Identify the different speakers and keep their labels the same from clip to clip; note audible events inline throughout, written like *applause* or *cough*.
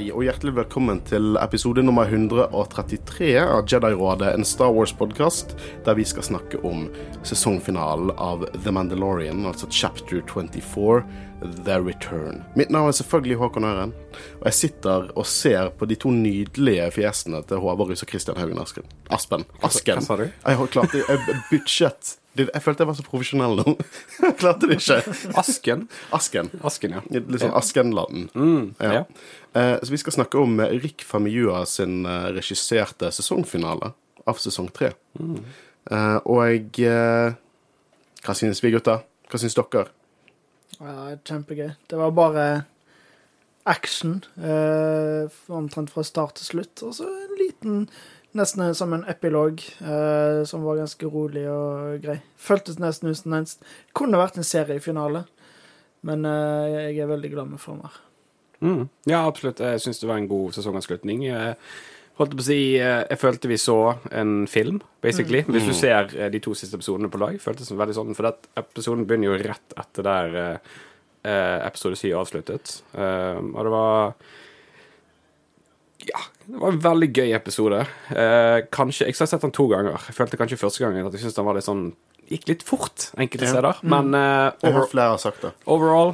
Speaker 1: Hei og hjertelig velkommen til episode nummer 133 av Jedi-rådet, en Star Wars-podkast der vi skal snakke om sesongfinalen av The Mandalorian, altså chapter 24, The Return. Mitt navn er selvfølgelig Håkon Øren, og jeg sitter og ser på de to nydelige fjesene til Håvard Rys og Christian Haugen Asken. Aspen. Asken.
Speaker 2: Hva sa du?
Speaker 1: Jeg har klart det. Det- Jeg følte jeg var så profesjonell nå. Jeg *laughs* klarte det ikke.
Speaker 2: Asken.
Speaker 1: Asken.
Speaker 2: Asken, ja.
Speaker 1: Litt sånn Askenlanden.
Speaker 2: ja.
Speaker 1: Ja. Eh, så vi skal snakke om eh, Rick Familua sin eh, regisserte sesongfinale av sesong tre. Eh, og eh, Hva synes vi, gutter? Hva synes dere?
Speaker 3: Ja, kjempegøy. Det var bare action eh, omtrent fra start til slutt. Og så en liten Nesten som en epilog eh, som var ganske rolig og grei. Føltes nesten ut som en Kunne vært en seriefinale, men eh, jeg er veldig glad med former.
Speaker 2: Mm. ja, absolutt. Jeg syns det var en god sesongavslutning. Jeg holdt på å si eh, Jeg følte vi så en film, basically. Hvis du ser eh, de to siste episodene på lag. Føltes det veldig sånn, For at episoden begynner jo rett etter der eh, eh, episode 7 avsluttet. Eh, og det var Ja, det var en veldig gøy episode. Eh, kanskje Jeg har sett den to ganger. Jeg følte kanskje første gangen at jeg syntes den var litt sånn Gikk litt fort enkelte
Speaker 1: Ja.
Speaker 2: steder. Men eh, over,
Speaker 1: flere har sagt det.
Speaker 2: overall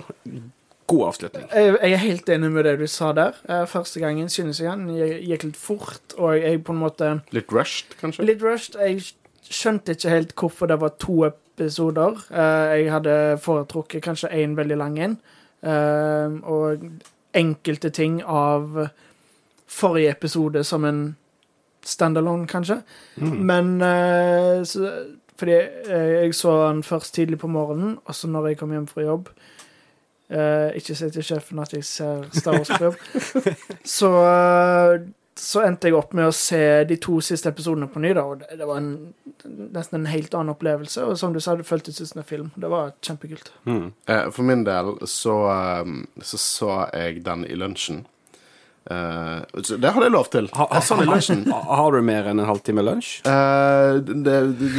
Speaker 2: god avslutning.
Speaker 3: Jeg, jeg er helt enig med det du sa der. Eh, første gangen synes jeg den gikk litt fort, og jeg på en måte
Speaker 1: Litt rushed, kanskje?
Speaker 3: Litt rushed. Jeg skjønte ikke helt hvorfor det var to episoder. Eh, jeg hadde foretrukket kanskje én veldig lang en. Eh, og enkelte ting av forrige episode som en standalone, kanskje. Men uh, så, Fordi eh, jeg så den først tidlig på morgenen, og så når jeg kom hjem fra jobb uh, Ikke si til sjefen at jeg ser Star Wars på jobb. *laughs* så så endte jeg opp med å se de to siste episodene på ny, da, og det, var en, nesten en helt annen opplevelse. Og som du sa, det føltes ut som en film. Det var kjempekult.
Speaker 2: Mm.
Speaker 1: Eh, for min del så, så så jeg den i lunsjen. Så det hadde jeg lov til.
Speaker 2: Ha,
Speaker 1: lunsjen.
Speaker 2: ha, har du mer enn en halvtime lunsj?
Speaker 1: Eh, det, det,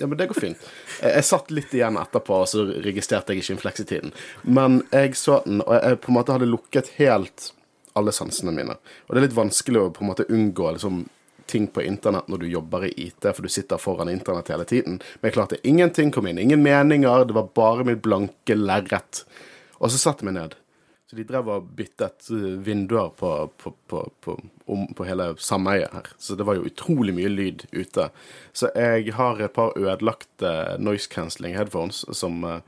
Speaker 1: ja, men det går fint. Jeg, jeg satt litt igjen etterpå, og så registrerte jeg ikke infleksitiden. Men jeg så den, og jeg på en måte hadde lukket helt alle sansene mine. Og det er litt vanskelig å på en måte unngå liksom, ting på internett når du jobber i IT, for du sitter foran internett hele tiden. Men jeg klarte ingenting kom inn. Ingen meninger. Det var bare mitt blanke lerret. Og så satte jeg meg ned. Så de drev og byttet eh, vinduer på, på, på, på, hele sameiet her. Så det var jo utrolig mye lyd ute. Så jeg har et par ødelagte noise cancelling headphones som eh,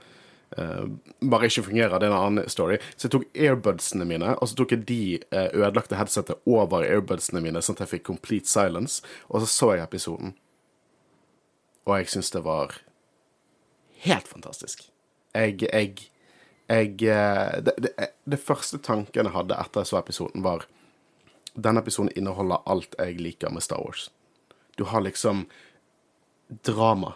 Speaker 1: eh, bare ikke fungerer. Det er en annen story. Så jeg tok airbudsene mine, og så tok jeg de eh, ødelagte headsetet over airbudsene mine, sånn at jeg fikk complete silence. Og så så jeg episoden. Og jeg syns det var helt fantastisk. Jeg, jeg, jeg eh, det, det, det første tanken jeg hadde etter jeg så episoden, var Denne episoden inneholder alt jeg liker med Star Wars. Du har liksom drama.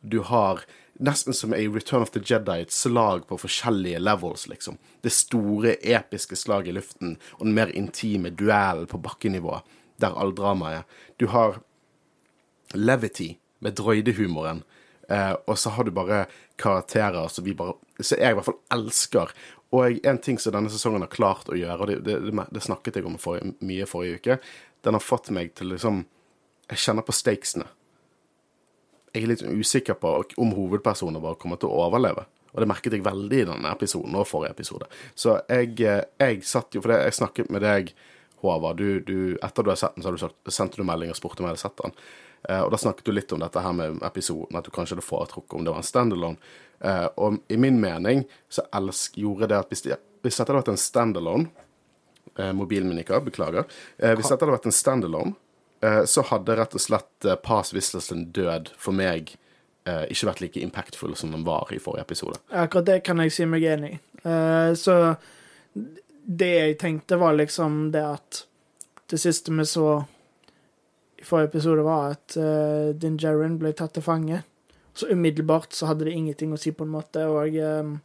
Speaker 1: Du har nesten som i Return of the Jedi, et slag på forskjellige levels, liksom. Det store, episke slaget i luften, og den mer intime duellen på bakkenivå, der all dramaet er. Du har levity med droidehumoren, eh, og så har du bare karakterer som vi bare Så jeg i hvert fall elsker. Og en ting som denne sesongen har klart å gjøre, og det, det, det, snakket jeg om forrige, mye forrige uke, den har fått meg til liksom Jeg kjenner på stakesene. Jeg er litt usikker på om hovedpersoner bare kommer til å overleve. Og det merket jeg veldig i denne episoden og forrige episode. Så jeg, eh, jeg satt jo For jeg snakket med deg, Håvard. Du, du, etter du har sett den, så har du sagt, sendte du melding og spurte om jeg hadde sett den. Eh, og da snakket du litt om dette her med episoden, at du kanskje hadde foretrukket om det var en standalone. Eh, og i min mening så elsk, gjorde det at hvis, det, hvis dette hadde vært en standalone eh, Mobilen min gikk av, beklager. Eh, hvis dette hadde vært en standalone, så hadde rett og slett eh, Paz Wisslersen død for meg ikke vært like impactful som den var i forrige episode.
Speaker 3: Akkurat det kan jeg si meg enig i. Så det jeg tenkte, var liksom det at det siste vi så i forrige episode, var at uh, Din Djarin ble tatt til fange. Så umiddelbart så hadde det ingenting å si, på en måte, og Um,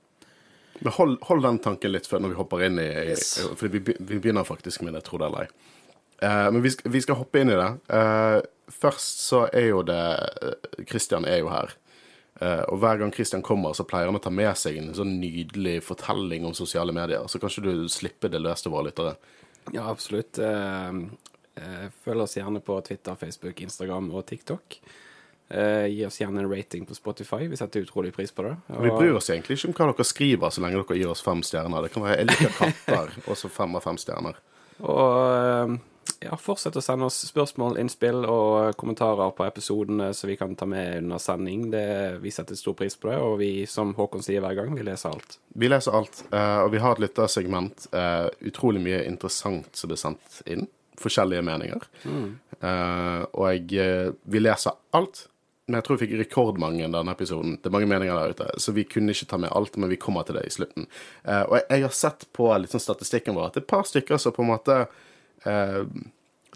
Speaker 1: Men hold, hold den tanken litt før når vi hopper inn i, i
Speaker 3: Yes.
Speaker 1: For vi, vi begynner faktisk med det, tro det eller ei. Uh, men vi skal, vi skal hoppe inn i det. Uh, først så er jo det Christian er jo her. Uh, og hver gang Christian kommer, så pleier han å ta med seg en sånn nydelig fortelling om sosiale medier. Så kanskje du slipper det løs til våre lyttere.
Speaker 2: Ja, absolutt. Eh, Følg oss gjerne på Twitter, Facebook, Instagram og TikTok. Eh, gi oss gjerne en rating på Spotify. Vi setter utrolig pris på det.
Speaker 1: Og vi bryr oss egentlig ikke om hva dere skriver, så lenge dere gir oss fem stjerner. Det kan være jeg liker katter, *laughs* og så fem av fem stjerner.
Speaker 2: Og eh, ja, fortsett å sende oss spørsmål, innspill og kommentarer på episodene så vi kan ta med under sending. Det, vi setter stor pris på det, og vi, som Håkon sier hver gang, vi leser alt.
Speaker 1: Vi leser alt, og vi har et lyttersegment. Utrolig mye interessant som blir sendt inn. Forskjellige meninger. Eh, Og jeg, eh, vi leser alt. Men jeg tror vi fikk rekordmange denne episoden. Det er mange meninger der ute, så vi kunne ikke ta med alt, men vi kommer til det i slutten. Uh, og jeg, jeg har sett på sånn statistikken vår at det er et par stykker som på en måte uh,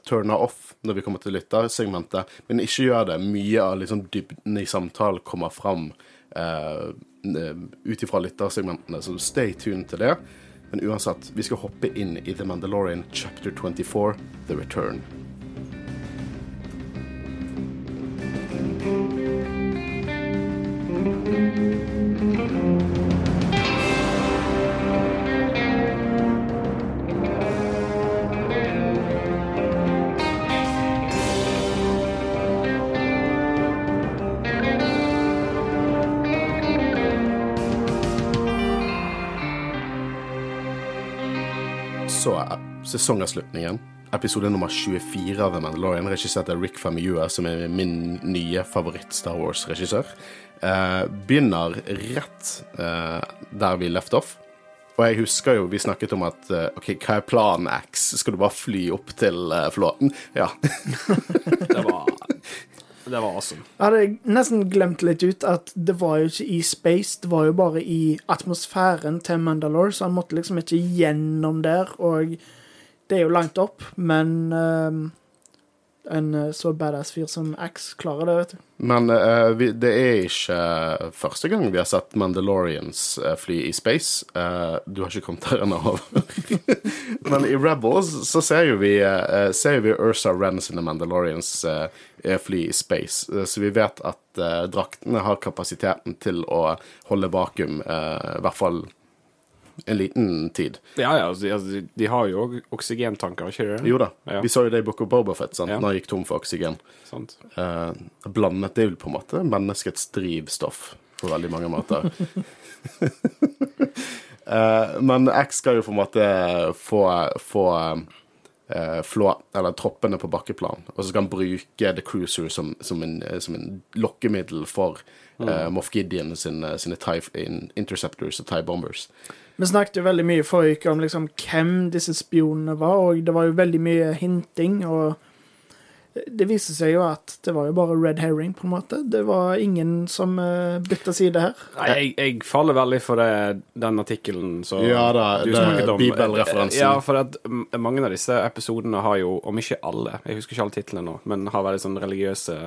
Speaker 1: turner off når vi kommer til lyttersegmentet, men ikke gjør det. Mye av liksom dybden i samtalen kommer fram uh, ut ifra lyttersegmentene, så stay tuned til det. Men uansett, vi skal hoppe inn i The Mandalorian chapter 24, The Return. Sesongavslutningen. Episode nummer 24 av The Mandalorian, regissert av Rick Famuyiwa, som er min nye favoritt-Star Wars-regissør, eh, begynner rett eh, der vi left off. Og jeg husker jo vi snakket om at eh, OK, hva er planen X? Skal du bare fly opp til eh, flåten? Ja. *laughs*
Speaker 2: Det var, det var awesome.
Speaker 3: Jeg hadde nesten glemt litt ut at det var jo ikke i space, det var jo bare i atmosfæren til Mandalore, så han måtte liksom ikke gjennom der, og det er jo langt opp, men ehm, en eh, så badass fyr som X klarer det, vet du.
Speaker 1: Men uh, vi, det er ikke første gang vi har sett Mandalorians eh, fly i space. Uh, du har ikke kommet der ennå. *laughs* Men i Rebels så ser jo vi, uh, ser vi Ursa Wren sine Mandalorians eh, fly i space. Eh, Så vi vet at eh, draktene har kapasiteten til å holde vakuum, eh, i hvert fall en liten tid.
Speaker 2: Ja, ja, altså, de- altså, de- de har jo òg oksygentanker, ikke det?
Speaker 1: Jo da,
Speaker 2: Ja.
Speaker 1: vi så jo det i Book of Bobafett, sant?
Speaker 2: Ja.
Speaker 1: når han gikk tom for oksygen.
Speaker 2: Sant?
Speaker 1: Eh, blandet det er jo på en måte menneskets drivstoff på veldig mange måter. *laughs* Eh, men X skal jo på en måte få, få eh, flå, eller troppene på bakkeplan, og så skal han bruke The Cruiser som, som, en, som en lokkemiddel for eh, Moff Gideon sine, sine in- interceptors og TIE bombers.
Speaker 3: Vi snakket jo veldig mye forrige uke om liksom hvem disse spionene var, og det var jo veldig mye hinting, og det viste seg jo at det var jo bare red herring, på en måte. Det var ingen som uh, bytta side her.
Speaker 2: Nei, jeg, jeg faller veldig for det, den artikkelen som
Speaker 1: Ja da,
Speaker 2: du
Speaker 1: det
Speaker 2: snakket om.
Speaker 1: bibelreferansen.
Speaker 2: Ja, for at mange av disse episodene har jo, om ikke alle, jeg husker ikke alle titlene nå, men har veldig sånn religiøse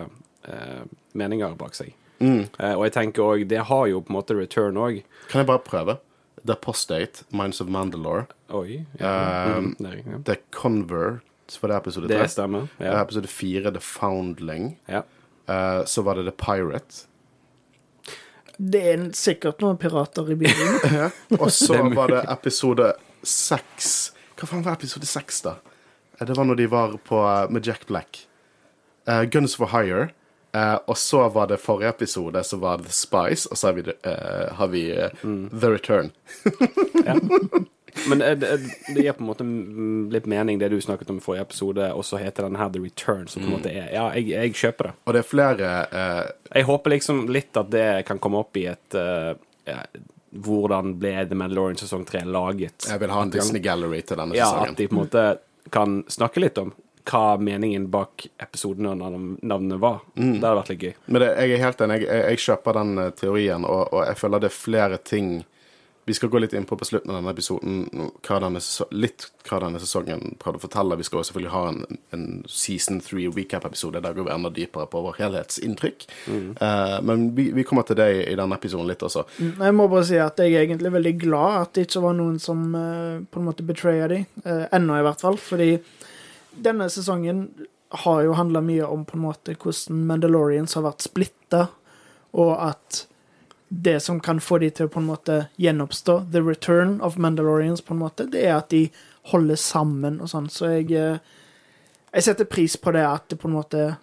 Speaker 2: eh, meninger bak seg.
Speaker 1: Mm.
Speaker 2: Eh, og jeg tenker òg, det har jo på en måte return òg.
Speaker 1: Kan jeg bare prøve? The Apostate, Minds of Mandalore,
Speaker 2: Oi. Ja,
Speaker 1: Um,
Speaker 2: mm, det, ja.
Speaker 1: The Convert, var det episode
Speaker 2: det stemmer.
Speaker 1: Ja.
Speaker 2: Ja.
Speaker 1: Episode fire, The Foundling.
Speaker 2: ja.
Speaker 1: Uh, så var det The Pirate.
Speaker 3: Det er sikkert noen pirater i bilen. *laughs*
Speaker 1: Og så var det episode seks. Hva faen var episode seks, da? Eh, Det var når de var på, eh, med Jack Black. Uh, Guns for Hire. Uh, og så var det forrige episode, så var det The Spice, og så har vi, eh, har vi
Speaker 2: Mm.
Speaker 1: The Return. *laughs*
Speaker 2: Men det, det gir på en måte mm, litt mening, det du snakket om i forrige episode, og så heter den her The Return, som på en måte er Ja, jeg, jeg kjøper det.
Speaker 1: Og det er flere eh,
Speaker 2: Jeg håper liksom litt at det kan komme opp i et eh, ja, Hvordan ble The Mandalorian sesong 3 laget?
Speaker 1: Jeg vil ha en Disney Gallery til denne
Speaker 2: Ja,
Speaker 1: sesongen.
Speaker 2: at de på en måte kan snakke litt om hva meningen bak episoden og navnet var.
Speaker 1: Mm.
Speaker 2: Det hadde vært litt gøy.
Speaker 1: Men det, jeg er helt enig. Jeg, jeg, jeg kjøper den eh, teorien, og, og jeg føler det er flere ting Vi skal gå litt inn på på slutten av denne episoden hva denne, litt hva denne sesongen prøvde å fortelle. Vi skal også selvfølgelig ha en, en season three recap-episode der går vi enda dypere på vår helhetsinntrykk. Eh, men vi, vi kommer til det i, denne episoden litt også.
Speaker 3: Jeg må bare si at jeg er egentlig veldig glad at det ikke var noen som uh, på en måte betrayer de. Uh, ennå, i hvert fall. Fordi denne sesongen har jo handla mye om på en måte hvordan Mandalorians har vært splitta. og at det som kan få de til å på en måte gjenoppstå, the return of Mandalorians, på en måte, det er at de holder sammen og sånn. Så jeg, eh, jeg setter pris på det at det på en måte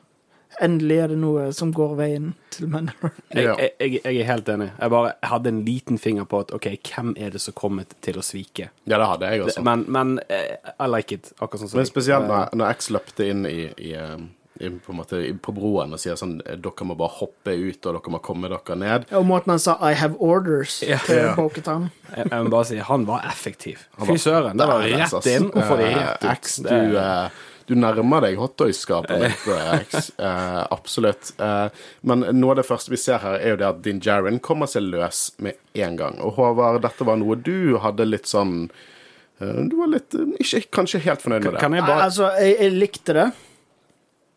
Speaker 3: Endelig er det noe som går veien til Mandalorian.
Speaker 2: Jeg,
Speaker 1: Ja.
Speaker 2: jeg, jeg, jeg er helt enig. Jeg bare jeg hadde en liten finger på at OK, hvem er det som kommer til å svike?
Speaker 1: Ja, det hadde jeg også.
Speaker 2: men men eh, I like it. Akkurat sånn som
Speaker 1: Men spesielt
Speaker 2: Eh,
Speaker 1: når, når X løpte inn i, i, i, på, en måte, på broen og sier sånn Dere må bare hoppe ut, og dere må komme dere ned.
Speaker 3: Og måten han sa 'I have orders'
Speaker 2: Ja.
Speaker 3: til
Speaker 1: Ja.
Speaker 3: Bo-Katan.
Speaker 2: Jeg, jeg må bare si han var effektiv. Fy søren. Det var rett
Speaker 1: ass.
Speaker 2: inn og få de
Speaker 1: Eh,
Speaker 2: rett ut.
Speaker 1: Du, eh, du nærmer deg hotdog-skapet litt, *laughs* eh, X. Eh, absolutt. Eh, men noe av det første vi ser her, er jo det at Din Jarin kommer seg løs med en gang. Og Håvard, dette var noe du hadde litt sånn eh, Du var litt eh, ikke kanskje helt fornøyd med det.
Speaker 2: Kan jeg bare
Speaker 3: Altså, jeg, jeg likte det.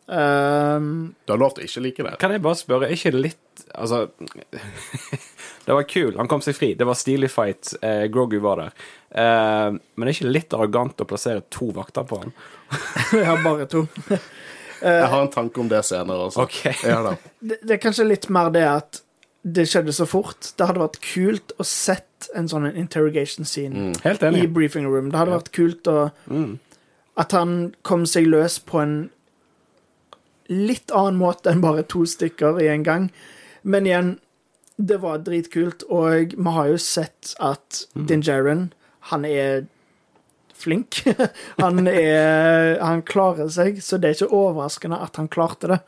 Speaker 3: Um,
Speaker 1: Du har lov til å ikke like det.
Speaker 2: Kan jeg bare spørre, er ikke det litt Altså *laughs* Det var kul, han kom seg fri. Det var stilig fight. Eh, Grogu var der. Eh, men er ikke det litt arrogant å plassere to vakter på han? *laughs*
Speaker 3: jeg har bare to. *laughs*
Speaker 1: Jeg har en tanke om det senere altså.
Speaker 2: Okay.
Speaker 1: Ja.
Speaker 3: Det, det er kanskje litt mer det at det skjedde så fort. Det hadde vært kult å sett en sånn interrogation scene
Speaker 2: Helt
Speaker 3: i briefing room. Det hadde vært kult å
Speaker 2: Mm.
Speaker 3: At han kom seg løs på en litt annen måte enn bare to stykker i en gang. Men igjen, det var dritkult, og vi har jo sett at Din Djarin, han er flink. *laughs* han er Han klarer seg, så det er ikke overraskende at han klarte det.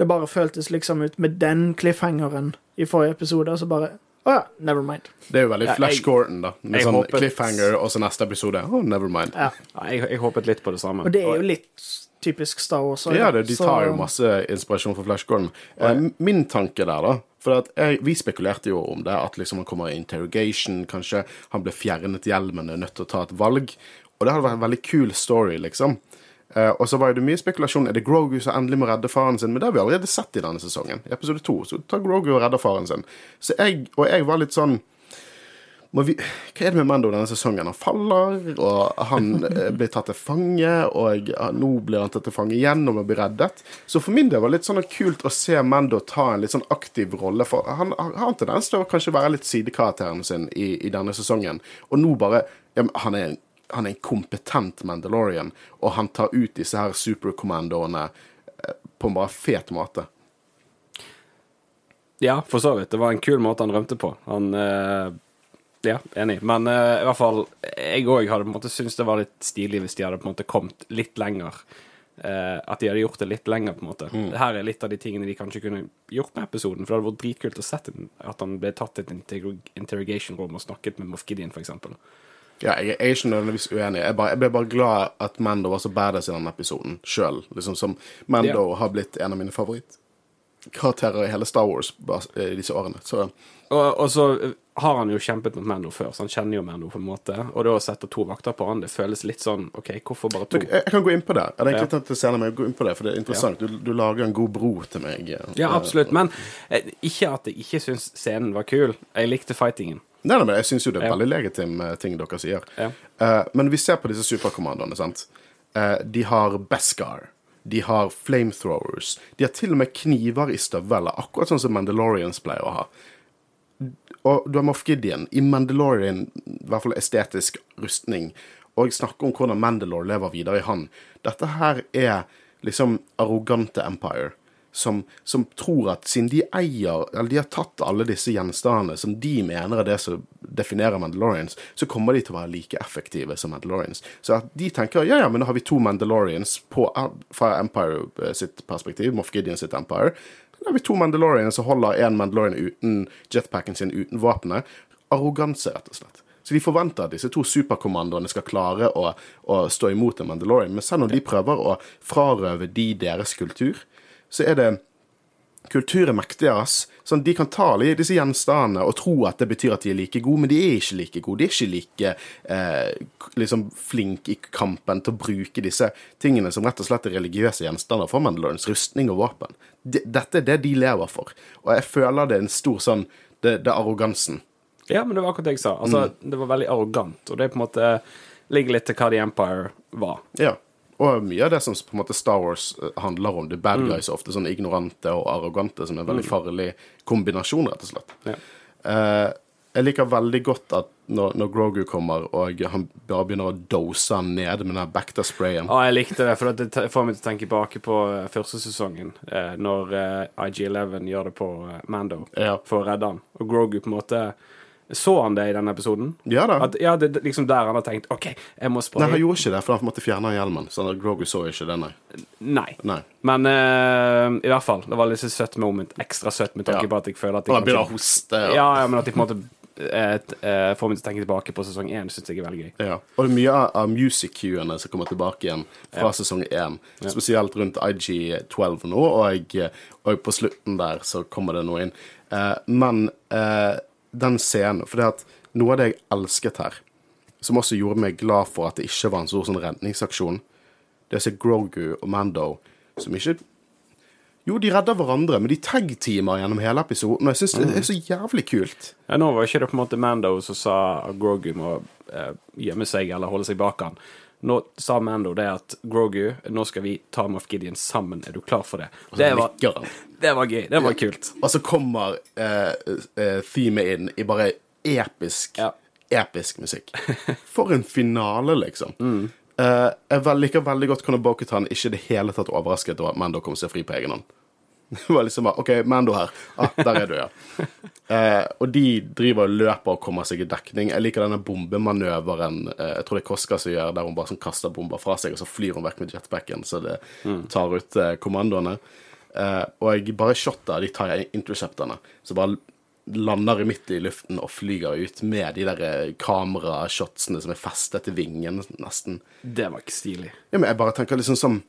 Speaker 3: Det bare føltes liksom ut med den cliffhangeren i forrige episode, så bare Å ja, never mind.
Speaker 1: Det er jo veldig
Speaker 2: Ja,
Speaker 1: Flash
Speaker 2: jeg-
Speaker 1: Gordon, da. Med sånn
Speaker 2: håpet-
Speaker 1: cliffhanger, og så neste episode Oh, never mind.
Speaker 3: Ja.
Speaker 2: Ja, jeg, jeg håpet litt på det samme.
Speaker 3: Og det er jo litt typisk Star Wars. også,
Speaker 1: Ja, det, de tar jo masse inspirasjon fra Flash Gordon. Eh, min tanke der, da For jeg, vi spekulerte jo om det, at liksom han kommer i interrogation, kanskje han ble fjernet hjelmen, er nødt til å ta et valg. Og det hadde vært en veldig kul story, liksom. Uh, og så var det mye spekulasjon. Er det Grogu som endelig må redde faren sin? Men det har vi allerede sett i denne sesongen. I episode to så tar Grogu og redder faren sin. Så jeg, og jeg var litt sånn Hva er det med Mando denne sesongen? Han faller, og han *laughs* eh, blir tatt til fange, og nå blir han tatt til fange igjen og må bli reddet. Så for min del var det litt sånn kult å se Mando ta en litt sånn aktiv rolle. For han han har en tendens til å kanskje være litt sidekarakteren sin i, i denne sesongen. Og nå bare ja, Han er han er en kompetent Mandalorian, og han tar ut disse her superkommandoene eh, på en bare fet måte.
Speaker 2: Ja, for så vidt. Det var en kul måte han rømte på. Han eh, Ja, enig. Men uh, i hvert fall, jeg òg hadde på en måte syntes det var litt stilig hvis de hadde på en måte kommet litt lenger. Uh, at de hadde gjort det litt lenger, på en måte.
Speaker 1: Mm.
Speaker 2: Her er litt av de tingene de kanskje kunne gjort med episoden. For det hadde vært dritkult å sette at han ble tatt til et interro- interrogation room og snakket med Moff Gideon, eksempel.
Speaker 1: Ja, jeg, er ikke nødvendigvis uenig. Jeg, bare, jeg ble bare glad at Mando var så badass i denne episoden sjøl. Liksom som Mando har blitt en av mine favorittkarakterer i hele Star Wars i disse årene. Så
Speaker 2: Og, og så eh, har han jo kjempet mot Mando før, så han kjenner jo Mando på en måte. Og da å sette to vakter på han, det føles litt sånn OK, hvorfor bare to?
Speaker 1: Men jeg, kan gå inn på det. Jeg hadde egentlig
Speaker 2: Ja.
Speaker 1: tatt det senere, men går inn på det, for det er interessant. Du, du lager en god bro til meg.
Speaker 2: Ja, absolutt. Men eh, ikke at jeg ikke syns scenen var kul. Jeg likte fightingen.
Speaker 1: Nei, nei, men jeg syns jo det er
Speaker 2: Ja.
Speaker 1: veldig legitim eh, ting dere sier.
Speaker 2: Ja.
Speaker 1: Uh, men vi ser på disse superkommandoene, sant. Uh, de har Beskar. De har flamethrowers. De har til og med kniver i støvler, akkurat sånn som Mandalorians pleier å ha. Og du har Moff Gideon i Mandalorian, i hvert fall estetisk rustning, og snakker om hvordan Mandalore lever videre i han. Dette her er liksom arrogante Empire. Som, som tror at siden de eier Eller de har tatt alle disse gjenstandene som de mener er det som definerer Mandalorians, så kommer de til å være like effektive som Mandalorians. Så at de tenker ja, ja, men da har vi to Mandalorians på, fra Empire eh, sitt perspektiv, Moff Gideon sitt Empire. Da har vi to Mandalorians som holder en Mandalorian uten jetpacken sin, uten våpenet. Arroganse, rett og slett. Så de forventer at disse to superkommandoene skal klare å, å stå imot en Mandalorian. Men selv om de prøver å frarøve de deres kultur, så er det Kultur er mektig, ass. Sånn, de kan ta alle disse gjenstandene og tro at det betyr at de er like gode, men de er ikke like gode. De er ikke like eh, liksom flinke i kampen til å bruke disse tingene som rett og slett er religiøse gjenstander for Mandalorians, rustning og våpen. De, dette er det de lever for. Og jeg føler det er en stor sånn Det, det er arrogansen.
Speaker 2: Ja, men det var akkurat det jeg sa. Altså, Det var veldig arrogant, og det er på en måte ligger litt til hva The Empire var.
Speaker 1: Ja. Og mye av det som på en måte Star Wars eh, handler om. The bad guys er ofte sånn ignorante og arrogante, som er en veldig farlig kombinasjon, rett og slett.
Speaker 2: Ja.
Speaker 1: Uh, jeg liker veldig godt at når, når Grogu kommer, og han bare begynner å dose han ned med den Bacta-sprayen
Speaker 2: Ja, jeg likte det, for det får meg til å tenke tilbake på eh, første sesongen, når eh, IG-11 gjør det på Mando
Speaker 1: Ja.
Speaker 2: for å redde han. Og Grogu på en måte Så han det i denne episoden?
Speaker 1: Ja da.
Speaker 2: At, ja, det liksom der han har tenkt OK, jeg må
Speaker 1: Nei, han gjorde ikke det, for han måtte fjerne hjelmen. Så Grogu så ikke det, nei.
Speaker 2: Nei.
Speaker 1: nei.
Speaker 2: Men uh, i hvert fall, det var litt søtt moment. Ekstra søtt med tanke
Speaker 1: Ja.
Speaker 2: på at jeg føler at jeg
Speaker 1: Og begynner å hoste.
Speaker 2: ja, ja, men at de på en måte et, t- eh, får meg til å tenke tilbake på sesong én, syns jeg er veldig gøy.
Speaker 1: Ja. Og det er mye av- music-cuene som kommer tilbake igjen fra sesong 1. Spesielt rundt IG12 nå, og, og på slutten der så kommer det noe inn. Uh, men eh, den scenen For det at noe av det jeg elsket her, som også gjorde meg glad for at det ikke var en stor sånn redningsaksjon, det er å se Grogu og Mando som ikke Jo, de redder hverandre, men de tag-teamer gjennom hele episoden, og jeg syns det er så jævlig kult.
Speaker 2: Ja, nå var ikke det på en måte Mando som sa at Grogu må eh, gjemme seg eller holde seg bak han. Nå sa Mando det at Grogu, nå skal vi ta Moff Gideon sammen. Er du klar for det? Det var, det var gøy. Det var kult.
Speaker 1: Og så kommer uh, uh, themet inn i bare episk
Speaker 2: Ja.
Speaker 1: Episk musikk. *laughs* For en finale, liksom. Eh, jeg liker veldig godt Conor Bokutan ikke i det hele tatt overrasket over at Mando kom seg fri på egen hånd. *laughs* Det var liksom bare OK, Mando her. Ah, der er du, ja. *laughs* Eh, og de driver og løper og kommer seg i dekning. Jeg liker denne bombemanøveren eh, jeg tror det er Koska som gjør, der hun bare sånn kaster bomber fra seg, og så flyr hun vekk med jetpacken, så det tar ut eh, kommandoene. Eh, og jeg bare shotter de tar intercepterne, så bare lander midt i luften og flyger ut med de der eh, kamerashotsene som er festet til vingen, nesten.
Speaker 2: Det var ikke stilig.
Speaker 1: Ja, men jeg bare tenker liksom som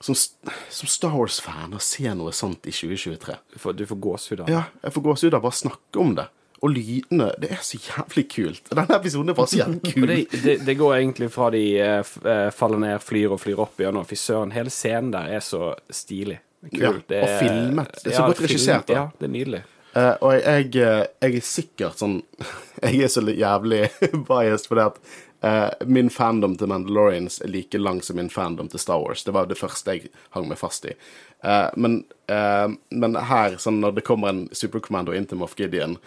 Speaker 1: som, som Star Wars-fan å se noe sånt i 2023.
Speaker 2: Du får, du får gåsehud av det.
Speaker 1: Ja, jeg får gåsehud av bare å snakke om det. Og lydene. Det er så jævlig kult. Denne episoden er bare så jævlig *laughs* kul.
Speaker 2: det, det, det går egentlig fra de eh, eh, faller ned, flyr og flyr opp igjennom. Fy søren, hele scenen der er så stilig. Kul.
Speaker 1: Ja,
Speaker 2: Det
Speaker 1: og filmet. Det er så godt
Speaker 2: film-
Speaker 1: regissert, da.
Speaker 2: Ja, det er nydelig.
Speaker 1: Uh, og jeg, jeg, jeg er sikkert sånn *laughs* Jeg er så jævlig *laughs* biased fordi at eh, min fandom til Mandalorians er like lang som min fandom til Star Wars. Det var det første jeg hang meg fast i. Uh, men, uh, men her, sånn når det kommer en superkommando inn til Moff Gideon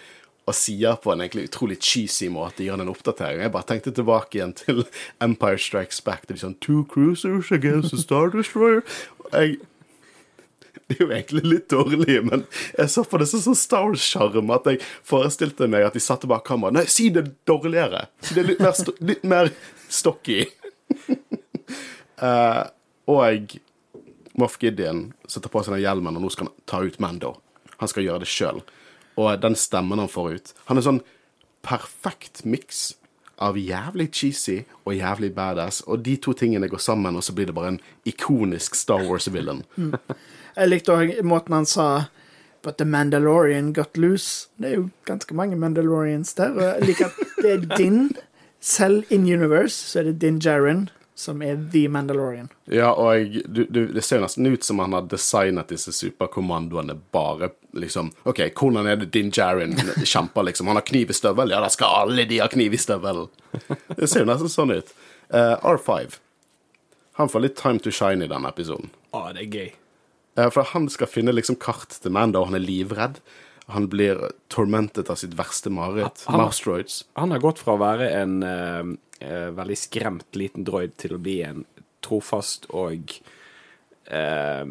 Speaker 1: og sier på en egentlig utrolig cheesy måte gir han en oppdatering. Jeg bare tenkte tilbake igjen til *laughs* Empire Strikes Back. Det er sånn Two cruisers against a Star Destroyer. Jeg det er jo egentlig litt dårlig, men jeg så på det som sånn Star Wars-sjarm at jeg forestilte meg at de satte bak kameraet. Nei, si det dårligere! Si det litt mer, st litt mer stocky. uh, *laughs* og Moff Gideon setter på seg den hjelmen, og nå skal han ta ut Mando. Han skal gjøre det sjøl. Og den stemmen han får ut Han er sånn perfekt miks av jævlig cheesy og jævlig badass, og de to tingene går sammen, og så blir det bare en ikonisk Star Wars-villain.
Speaker 3: Jeg likte òg måten han sa But the Mandalorian got loose. Det er jo ganske mange Mandalorians der. Og jeg liker at det er din. Selv in universe så er det din Jaren som er the Mandalorian.
Speaker 1: Ja, og jeg, du, du, det ser nesten ut som han har designet disse superkommandoene bare liksom OK, hvordan er det din Jaren kjemper, liksom? Han har kniv i støvel? Ja, da skal alle de ha kniv i støvelen! Det ser jo nesten sånn ut. Uh, R5. Han får litt time to shine i denne episoden.
Speaker 2: Å, det er gøy.
Speaker 1: Eh, for han skal finne liksom kart til Mando, han er livredd. Han blir tormentet av sitt verste mareritt. Mouse-droids.
Speaker 2: Han har gått fra å være en uh, veldig skremt liten droid til å bli en trofast og uh,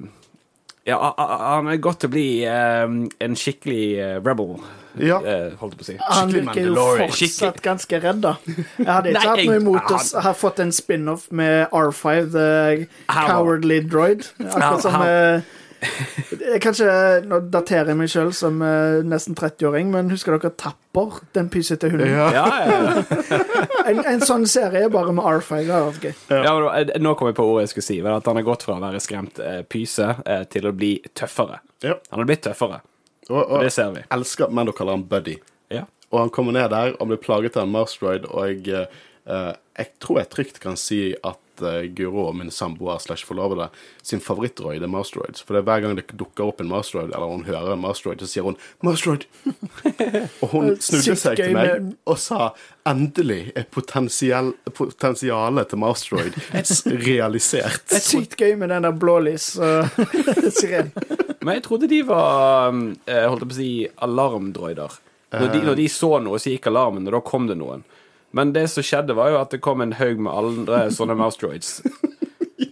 Speaker 2: Ja, han er gått til å bli eh, en skikkelig rebel,
Speaker 1: Ja.
Speaker 2: eh, holdt jeg på å si.
Speaker 3: Han virker jo fortsatt ganske redd, da. Jeg hadde *laughs* ikke
Speaker 2: Nei,
Speaker 3: hatt noe imot å ha fått en spin-off med R5, The Cowardly Droid. Akkurat som jeg kan Kanskje Nå daterer jeg meg sjøl som eh, nesten 30-åring, men husker dere Tapper? Den pysete hunden.
Speaker 1: Ja.
Speaker 2: Ja, ja, ja. *laughs*
Speaker 3: En, en sånn serie bare med R5. Det hadde vært gøy.
Speaker 2: ja nå- kom jeg på ordet jeg skulle si. At han har gått fra å være skremt eh, pyse eh, til å bli tøffere.
Speaker 1: Ja.
Speaker 2: Han har blitt tøffere.
Speaker 1: Og, og
Speaker 2: Det ser vi.
Speaker 1: elsker at Mando kaller han Buddy.
Speaker 2: Ja.
Speaker 1: Og han kommer ned der og blir plaget av en Marstroid, og jeg, eh, jeg tror jeg trygt kan si at at eh, Guro, min samboer slash forlovede, sin favorittdroid er Masteroids. For det er hver gang det dukker opp en Masteroid, eller hun hører en Masteroid, så sier hun 'Masteroid'! *laughs* og hun snudde seg til meg og sa 'endelig er potensialet til Masteroid *laughs* realisert'.
Speaker 3: Det er sykt gøy med den der blålys-sirenen. *laughs*
Speaker 2: Men jeg trodde de var eh, holdt jeg på å si alarmdroider. Når de, når de så noe, så gikk alarmen, og da kom det noen. Men det som skjedde, var jo at det kom en haug med andre *laughs* sånne mouse droids.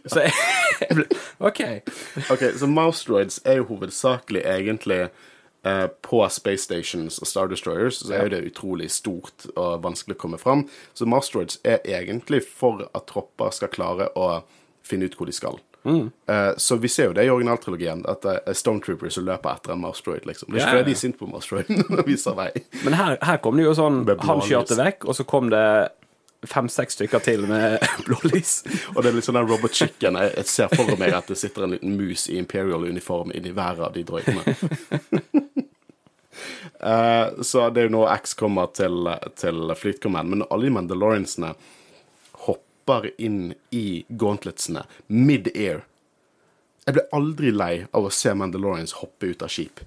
Speaker 2: Så jeg, jeg ble OK.
Speaker 1: Ok, Så mouse droids er jo hovedsakelig egentlig eh, på Space Stations og Star Destroyers, så er jo det utrolig stort og vanskelig å komme fram. Så mouse droids er egentlig for at tropper skal klare å finne ut hvor de skal. Eh, så vi ser jo det i originaltrilogien, at det er Stone Troopers som løper etter en mouse droid. liksom. Det er ikke fordi de er sinte på mouse droiden *laughs* de viser vei.
Speaker 2: Men her, her kom det jo sånn Han kjørte vekk, og så kom det fem-seks stykker til med *laughs* blålys.
Speaker 1: Og det er litt sånn den Robot Chicken. Jeg, jeg ser for meg at det sitter en liten mus i Imperial-uniform inni hver av de droidene. Uh, *laughs* så det er jo nå X kommer til, til Fleet Command, men alle de Mandaloriansene hopper inn i gauntletsene mid-air. Jeg ble aldri lei av å se Mandalorians hoppe ut av skip.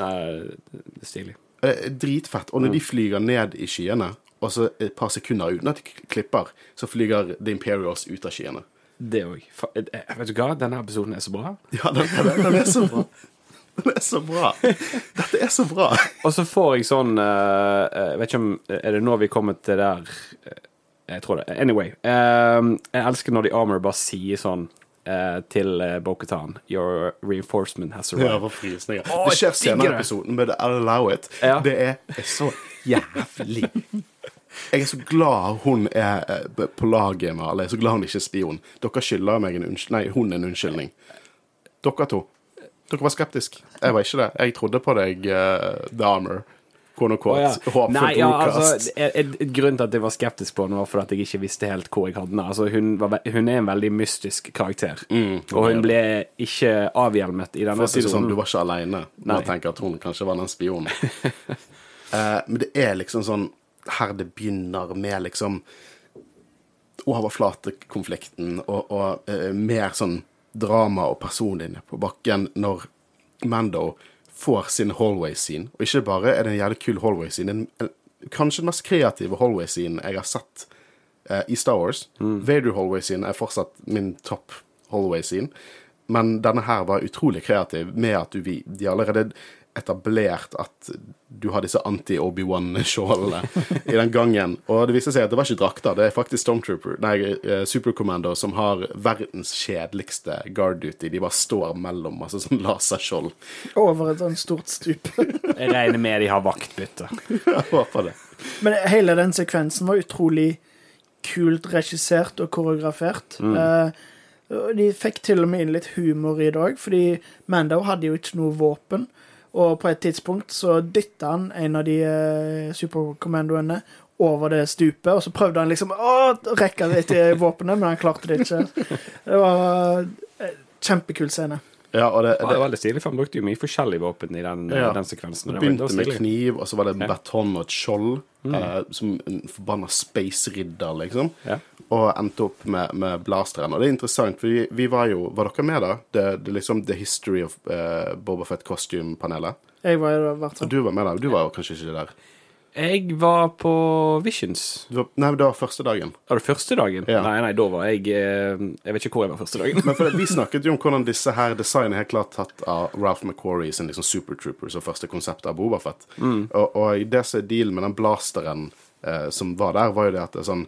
Speaker 2: Er stilig.
Speaker 1: Eh, Dritfett. Og når de flyger ned i skyene, og så et par sekunder uten at de klipper, så flyger The Imperials ut av skyene.
Speaker 2: Det òg. Vet du hva, denne episoden er så bra. *laughs*
Speaker 1: Ja, den, den, den er så bra. Den er så bra. Dette er så bra.
Speaker 2: Og så får jeg sånn eh, Jeg vet ikke om Er det nå vi kommer til der eh, Jeg tror det. Anyway. Um, jeg elsker når de Armor bare sier sånn uh, til uh, Bo-Katan Your reinforcement has
Speaker 1: Ja,
Speaker 2: arrived.
Speaker 1: for frysninger.
Speaker 2: Oh,
Speaker 1: Det skjer senere i episoden men I'll Allow It.
Speaker 2: Ja.
Speaker 1: Det er, er så jævlig. Jeg er så glad hun er eh, på laget med alle. Jeg er så glad hun ikke er spion. Dere skylder meg en unnskyld... Nei, hun en unnskyldning. Dere to. Dere var skeptiske. Jeg var ikke det. Jeg trodde på deg, uh, The Armor. Quote
Speaker 2: Oh, ja.
Speaker 1: unquote.
Speaker 2: Nei, ja, altså, et, et, grunn til at jeg var skeptisk på henne, var fordi jeg ikke visste helt hvor jeg hadde henne. Altså, hun, var, hun er en veldig mystisk karakter, og hun ble ikke avhjelmet i denne
Speaker 1: For å si det sånn, du var ikke aleine med å tenke at hun kanskje var den spionen. uh, *laughs* men det er liksom sånn her det begynner med liksom overflatekonflikten og, og uh, mer sånn drama og personlinje på bakken når Mando får sin hallway-scene. Og ikke bare er det en jævlig kul hallway-scene, en- en- kanskje den mest kreative hallway-scenen jeg har sett eh, i Star Wars. Vader Hallway-scene er fortsatt min topp Hallway-scene. Men denne her var utrolig kreativ med at du, de allerede etablert at du har disse anti-Obi-Wan-skjoldene i den gangen. Og det viste seg at det var ikke drakter, det er faktisk Stormtrooper, nei, eh, Supercommando som har verdens kjedeligste guard duty. De bare står mellom masse sånn laserskjold.
Speaker 3: Over et sånt stort stup.
Speaker 2: Jeg regner med de har vaktbytte.
Speaker 1: Jeg håper det.
Speaker 3: Men hele den sekvensen var utrolig kult regissert og koreografert. Eh, og de fikk til og med inn litt humor i dag, fordi Mando hadde jo ikke noe våpen. Og på et tidspunkt så dytta han en av de eh, superkommandoene over det stupet, og så prøvde han liksom å rekke det til våpenet, men han klarte det ikke. Det var en kjempekul scene.
Speaker 1: Ja, og det,
Speaker 2: Det var veldig stilig, for han brukte jo mye forskjellige våpen i den,
Speaker 1: Ja.
Speaker 2: den sekvensen.
Speaker 1: det
Speaker 2: Det det
Speaker 1: begynte
Speaker 2: var
Speaker 1: med kniv, og så var det en baton og et skjold. eh, som en forbanna space-ridder, liksom.
Speaker 2: Ja.
Speaker 1: Og endte opp med, med blasteren. Og det er interessant, for vi, vi var jo Var dere med da? Det, det er liksom The History of uh, Boba Fett Costume-panelet.
Speaker 3: Jeg var jo i hvert fall
Speaker 1: du var med da? Du var jo kanskje ikke der?
Speaker 2: Jeg var på Visions.
Speaker 1: Du var, nei, det var første dagen.
Speaker 2: Var det første dagen?
Speaker 1: Ja.
Speaker 2: Nei, nei, da var jeg eh, Jeg vet ikke hvor jeg var første dagen.
Speaker 1: Men for det, Vi *laughs* snakket jo om hvordan disse her designene er helt klart tatt av Ralph McQuarrie sin liksom Super Troopers og første konsept av Boba Fett. Og, og det som er dealen med den blasteren eh, som var der, var jo det at det er sånn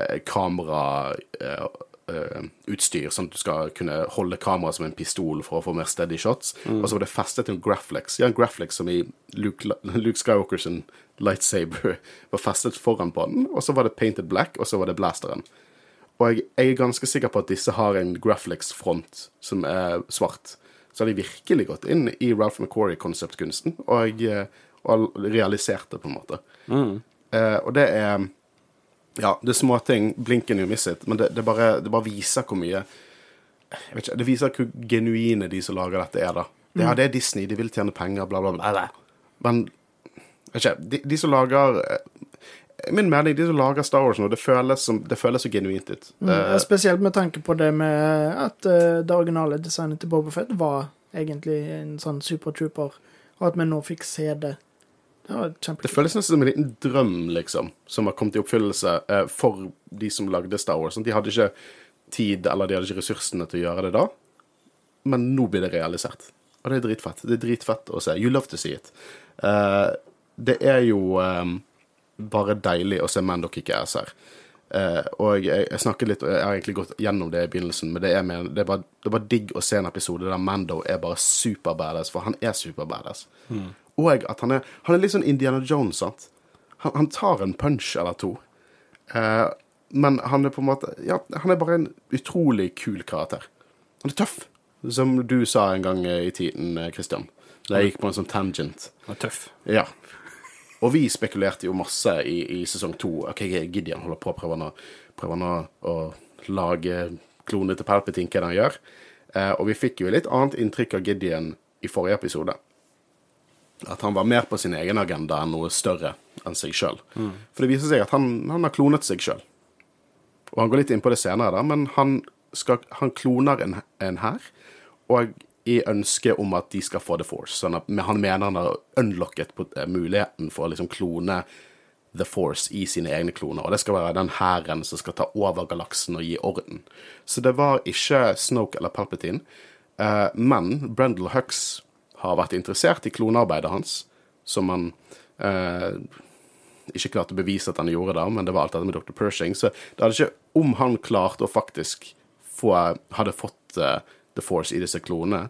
Speaker 1: eh, kamerautstyr, sånn at du skal kunne holde kameraet som en pistol for å få mer steady shots. Og så var det festet til en Graflex. Ja, en Graflex som i Luke, Luke Skywalker sin lightsaber *laughs* var festet foran på den. Og så var det painted black, og så var det blasteren. Og jeg, jeg er ganske sikker på at disse har en Graflex-front som er svart. Så har de virkelig gått inn i Ralph McQuarrie-konseptkunsten og, eh, og realisert det, på en måte. Eh, og det er Ja, det er småting. Blinken you miss it. Men det, det, bare, det bare viser hvor mye jeg vet ikke, Det viser hvor genuine de som lager dette, er, da. Det, ja, det er Disney, de vil tjene penger, bla, bla, bla. Men ikke, de, de som lager eh, min mening, de som lager Star Wars nå, det føles, som, det føles så genuint ut.
Speaker 3: Mm,
Speaker 1: Eh,
Speaker 3: spesielt med tanke på det med at eh, det originale designet til Boba Fett var egentlig en sånn supertrooper, og at vi nå fikk se det. Det
Speaker 1: det føles nesten som en liten drøm, liksom, som har kommet i oppfyllelse for de som lagde Star Wars. De hadde ikke tid, eller de hadde ikke ressursene til å gjøre det da, men nå blir det realisert. Og det er dritfett. Det er dritfett å se. You love to see it. Eh, det er jo um, bare deilig å se Mando kicke ass her. Uh, og jeg, jeg snakket litt, og jeg har egentlig gått gjennom det i begynnelsen, men det er, med, det er, bare, det er bare digg å se en episode der Mando er bare super badass, for han er super badass. Og at han er, han er litt sånn Indiana Jones, sant? Han, han tar en punch eller to. Uh, men han er på en måte Ja, han er bare en utrolig kul karakter. Han er tøff, som du sa en gang i tiden, eh, Christian. Da jeg gikk på en sånn tangent.
Speaker 2: Han er tøff.
Speaker 1: Ja. Og vi spekulerte jo masse i, i sesong to. Ok, Gideon holder på å prøve å, prøve å, å lage klone til Palpatine, hva han gjør. Eh, og vi fikk jo litt annet inntrykk av Gideon i forrige episode. At han var mer på sin egen agenda enn noe større enn seg sjøl. For det viser seg at han, han har klonet seg sjøl. Og han går litt inn på det senere, da, men han, skal, han kloner en, en hær, og i ønsket om at de skal få The Force. Sånn at han mener han har unlocket eh, muligheten for å liksom klone The Force i sine egne kloner. Og det skal være den hæren som skal ta over galaksen og gi orden. Så det var ikke Snoke eller Palpatine. Eh, men Brendel Hux har vært interessert i klonearbeidet hans, som han eh, ikke klarte å bevise at han gjorde da, men det var alt dette med Dr. Pershing. Så det hadde ikke Om han klarte å faktisk få Hadde fått eh, The Force i disse klonene,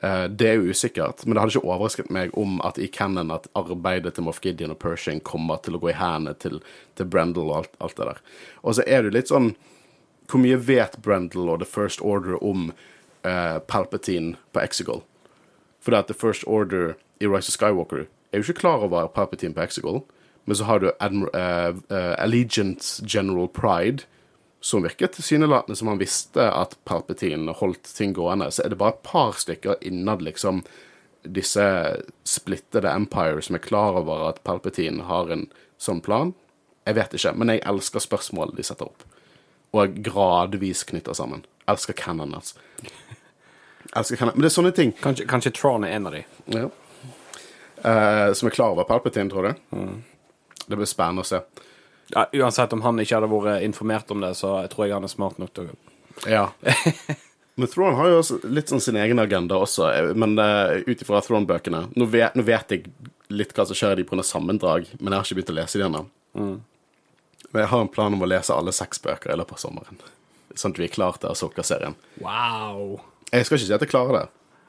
Speaker 1: eh, det er jo usikkert. Men det hadde ikke overrasket meg om at i canon at arbeidet til Moff Gideon og Pershing kommer til å gå i hendene til, til Brendel og alt, alt det der. Og så er det litt sånn Hvor mye vet Brendel og The First Order om uh, Palpatine på Exegol? For det at The First Order i Rise of Skywalker er jo ikke klar over Palpatine på Exegol. Men så har du Admir uh, uh, Allegiant General Pride, som virket tilsynelatende som han visste at Palpatine holdt ting gående. Så er det bare et par stykker innad liksom disse splittede empire som er klar over at Palpatine har en sånn plan. Jeg vet ikke, men jeg elsker spørsmålet de setter opp. Og gradvis knytter sammen. Elsker canon, altså. Elsker canon. Men det er sånne ting
Speaker 2: Kanskje, kanskje Tron er en av de.
Speaker 1: ja. Eh, som er klar over Palpatine, tror du? Det blir spennende å se.
Speaker 2: Ja, uansett om han ikke hadde vært informert om det, så jeg tror jeg han er smart nok til å
Speaker 1: Ja. *laughs* Men Thrawn har jo litt sånn sin egen agenda også, men uh, ut ifra Thrawn-bøkene nå, vet- nå vet jeg litt hva som skjer i de pga. sammendrag, men jeg har ikke begynt å lese de ennå. Men jeg har en plan om å lese alle seks bøker i løpet av sommeren. Sånn at vi er klar til Asoka-serien.
Speaker 2: Wow.
Speaker 1: Jeg skal ikke si at jeg klarer det.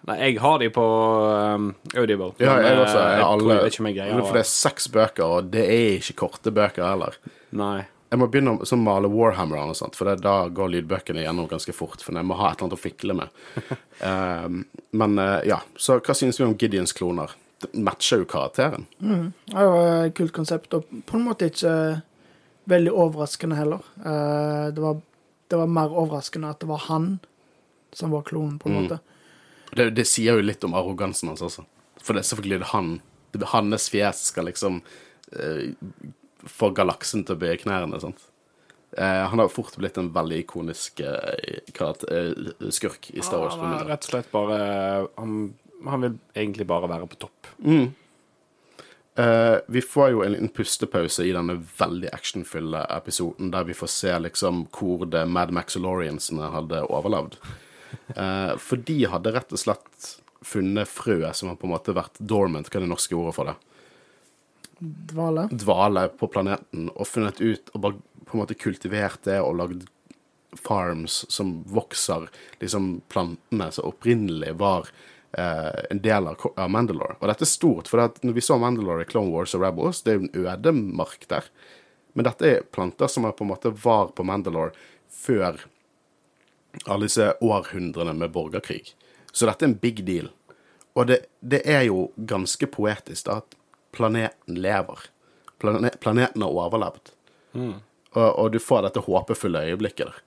Speaker 2: Nei, jeg har de på um, Audible.
Speaker 1: Ja, jeg
Speaker 2: eh,
Speaker 1: også. Jeg,
Speaker 2: jeg
Speaker 1: alle,
Speaker 2: tror det ikke meg greia.
Speaker 1: For det er seks bøker, og det er ikke korte bøker heller.
Speaker 2: Nei.
Speaker 1: Jeg må begynne å male Warhammer og sånt, for det, da går lydbøkene gjennom ganske fort. For jeg må ha et eller annet å fikle med. Um, *laughs* men uh, ja, så hva synes vi om Gideons kloner? Det matcher jo karakteren.
Speaker 3: Det var et kult konsept, og på en måte ikke veldig overraskende heller. Eh, det, var, det var mer overraskende at det var han som var klonen, på en måte.
Speaker 1: Det, det sier jo litt om arrogansen hans også. For det er selvfølgelig det han det, Hans fjes skal liksom eh, få galaksen til å bøye knærne. sant? Eh, han har fort blitt en veldig ikonisk eh, karakter, eh, skurk i Star Wars.
Speaker 2: Han er rett og slett bare han, han vil egentlig bare være på topp.
Speaker 1: Eh, vi får jo en liten pustepause i denne veldig actionfulle episoden, der vi får se liksom hvor det Mad Maxoloriansene hadde overlevd. Eh, for de hadde rett og slett funnet frøet som har på en måte vært dormant, hva er det norske ordet for det?
Speaker 3: Dvale.
Speaker 1: Dvale på planeten, og funnet ut og bare på en måte kultivert det og lagd farms som vokser liksom plantene som opprinnelig var eh, en del av, av Mandalore. Og dette er stort, for når vi så Mandalore i Clone Wars og Rebels, det er jo en ødemark der. Men dette er planter som er på en måte var på Mandalore før alle disse århundrene med borgerkrig. Så dette er en big deal. Og det, det er jo ganske poetisk da, at planeten lever. Plane, planeten har overlevd. Og, og du får dette håpefulle øyeblikket der.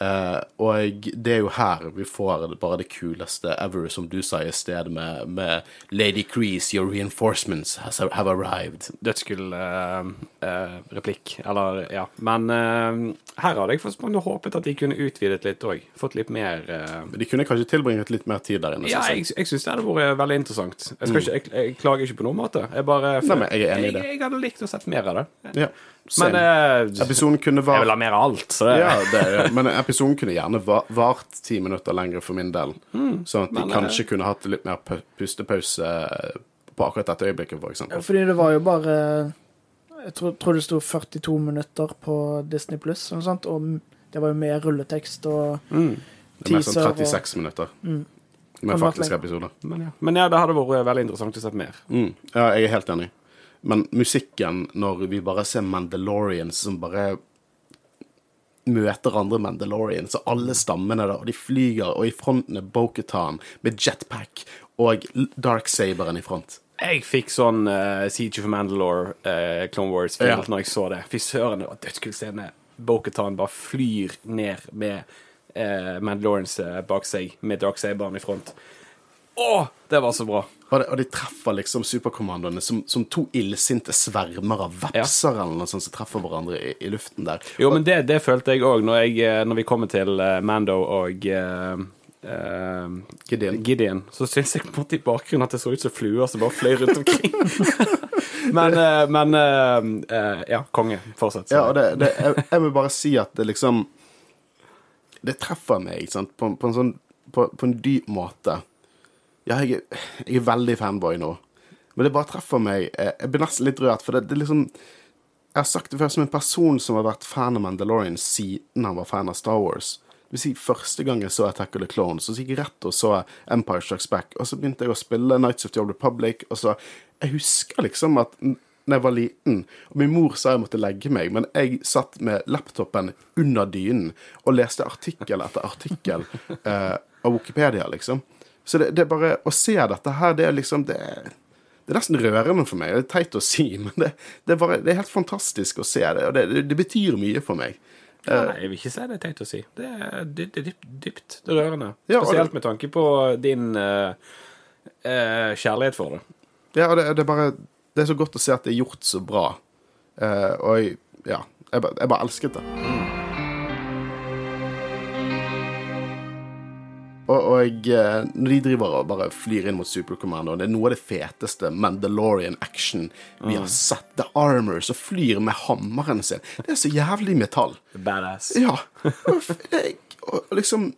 Speaker 1: Eh, og det er jo her vi får bare det kuleste ever, som du sa i sted, med, med Lady Crease, your reinforcements has, have arrived.
Speaker 2: Dødskul eh, Uh, replikk. Eller, ja. Men eh, her hadde jeg faktisk håpet at de kunne utvidet litt òg. Fått litt mer eh,
Speaker 1: De kunne kanskje tilbringet litt mer tid der inne.
Speaker 2: Ja,
Speaker 1: jeg.
Speaker 2: jeg, syns det hadde vært veldig interessant. Jeg, skal ikke, jeg, jeg klager ikke på noen måte. Jeg bare
Speaker 1: Nei, men jeg er enig i det.
Speaker 2: Jeg, jeg hadde likt å sett mer av det.
Speaker 1: Ja,
Speaker 2: Men eh,
Speaker 1: Episoden kunne
Speaker 2: jeg vil ha mer av alt, så det
Speaker 1: ja, det, ja. men episoden kunne gjerne vart ti minutter lenger for min del. Sånn at de
Speaker 2: men, eh,
Speaker 1: kanskje kunne hatt litt mer pustepause eh, på akkurat dette øyeblikket, for eksempel.
Speaker 3: Fordi det var jo bare Jeg tror, tror det sto 42 minutter på Disney Pluss, og det var jo mer rulletekst og
Speaker 2: mm.
Speaker 1: Det er mer sånn
Speaker 3: teaser og-
Speaker 1: 36 minutter
Speaker 3: Mm.
Speaker 1: med faktiske episoder.
Speaker 2: Men, ja. men ja, det hadde vært veldig interessant å se mer.
Speaker 1: Mm. Ja, jeg er helt enig. Men musikken, når vi bare ser Mandalorians som bare møter andre Mandalorians, og alle stammene der, og de flyger, og i fronten er Boketan med jetpack og Darksaberen i front.
Speaker 2: Jeg fikk sånn uh, Siege of Mandalore, uh, Clone Wars-film
Speaker 1: Ja.
Speaker 2: når jeg så det. Fy søren, det var dødskult scene. Boketan bare flyr ned med uh, Mandalorians bak seg, med Darksaberen i front. Å, det var så bra.
Speaker 1: Og de, og de treffer liksom superkommandoene som, som to illsinte svermer av vepser eller noe sånt som treffer hverandre i, i luften der.
Speaker 2: Jo, men det, det følte jeg òg når, eh, når vi kommer til eh, Mando og uh,
Speaker 1: Gideon.
Speaker 2: Gideon. Så syns jeg på en måte i bakgrunnen at det så ut som fluer som bare fløy rundt omkring. *laughs* men uh, men ja, konge. Fortsett.
Speaker 1: Ja, og det, det, jeg, jeg vil bare si at det liksom Det treffer meg, sant, på, på en sånn på, på en dyp måte. Ja, jeg, er- jeg er veldig fanboy nå, men det bare treffer meg. Jeg, jeg blir nesten litt rørt, for det, det er liksom Jeg har sagt det før, som en person som har vært fan av Mandalorian siden han var fan av Star Wars. Det vil si, Første gang jeg så Attack of the Clones, så gikk jeg rett og så Empire Strikes Back. Og så begynte jeg å spille Nights of the Old Republic. Og så Jeg husker liksom at da jeg var liten, og min mor sa jeg måtte legge meg, men jeg satt med laptopen under dynen og leste artikkel etter artikkel eh, av Wikipedia, liksom. Så det, det er bare Å se dette her, det er liksom Det er, det er nesten rørende for meg. Det er teit å si, men det, det, er, bare, det er helt fantastisk å se det. Og det, betyr mye for meg.
Speaker 2: Ja, nei, jeg vil ikke si det er teit å si. Det er er dypt, dypt det er rørende. Spesielt med tanke på din uh, uh, kjærlighet for det.
Speaker 1: Ja, og det, det er bare Det er så godt å se at det er gjort så bra. Uh, og jeg, ja, jeg, bare- jeg bare elsket det. Og, og eh, når de driver og bare flyr inn mot Supercommando, det er noe av det feteste Mandalorian action vi har sett. The Armor som flyr med hammeren sin. Det er så jævlig metall.
Speaker 2: Badass.
Speaker 1: Ja. Og og liksom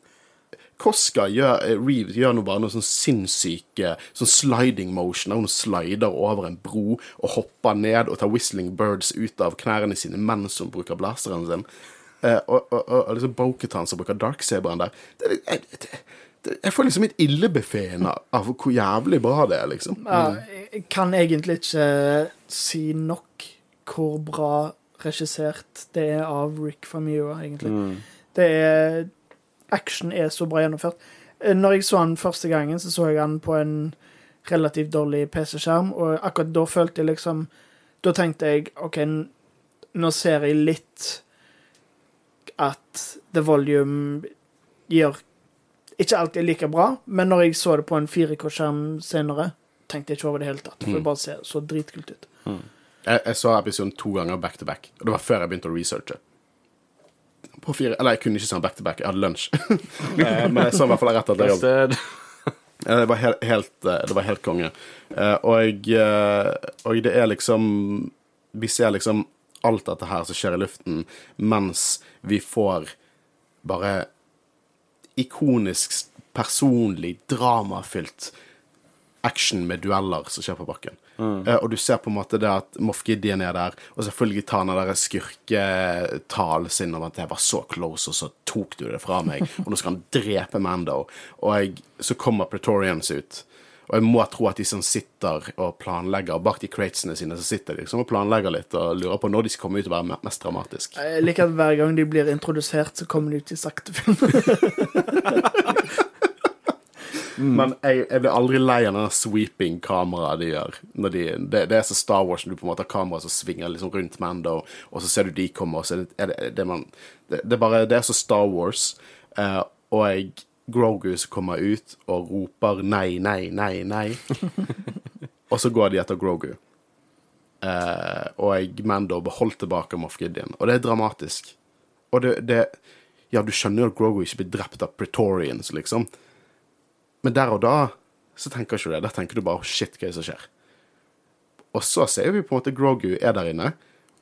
Speaker 1: Koska gjør, eh, Reeves gjør noe bare noe sånn sinnssyke sånn sliding motion. Der hun slider over en bro og hopper ned og tar Whistling Birds ut av knærne sine mens hun bruker blasteren sin. Eh, og, og, og, og liksom Boketan som bruker Darksaberen der. Det, det, det, det, jeg får liksom et ildebefeen av, hvor jævlig bra det er, liksom.
Speaker 3: Ja, jeg kan egentlig ikke si nok hvor bra regissert det er av Rick Famua, egentlig. Det er Action er så bra gjennomført. Eh, Når jeg så han første gangen, så så jeg han på en relativt dårlig PC-skjerm, og akkurat da følte jeg liksom Da tenkte jeg OK, nå ser jeg litt at The Volume gjør ikke alltid like bra, men når jeg så det på en 4K-skjerm senere, tenkte jeg ikke over det hele tatt. For det bare ser så dritkult ut.
Speaker 1: Jeg, jeg så episoden to ganger back to back, og det var før jeg begynte å researche. På fire, eller jeg kunne ikke den back to back, jeg hadde lunsj. *laughs* Eh, Men jeg så i hvert fall rett etter jobb. *laughs* Det var helt, helt, eh, det var helt konge. Eh, Og, og det er liksom Vi ser liksom alt dette her som skjer i luften, mens vi får bare ikonisk, personlig, dramafylt action med dueller som skjer på bakken. Eh, og du ser på en måte det at Moff Gideon er der, og selvfølgelig tar han den skurketalen sin om at jeg var så close, og så tok du det fra meg, *laughs* og nå skal han drepe Mando. Og jeg, så kommer Pretorians ut. Og jeg må tro at de som sitter og planlegger bak de cratesene sine, så sitter de liksom og planlegger litt og lurer på når de skal komme ut og være mest dramatisk.
Speaker 3: Jeg liker at hver gang de blir introdusert, så kommer de ut i sakte film. *laughs*
Speaker 1: Men jeg, jeg blir aldri lei av den sweeping-kameraet de gjør. De, det, det er så Star Wars når du på en måte har kamera som svinger liksom rundt Mando, og så ser du de komme, og så er det, er det, det, man, det, det bare Det er så Star Wars. uh, og jeg Grogu som kommer ut og roper nei, nei, nei, nei. *laughs* og så går de etter Grogu. Eh, og Mando beholdt tilbake Moff Gideon. Og det er dramatisk. Og det, det Ja, du skjønner jo at Grogu ikke blir drept av Pretorians, liksom. Men der og da så tenker ikke du det. Der tenker du bare shit, hva er det som skjer? Og så ser vi på en måte Grogu er der inne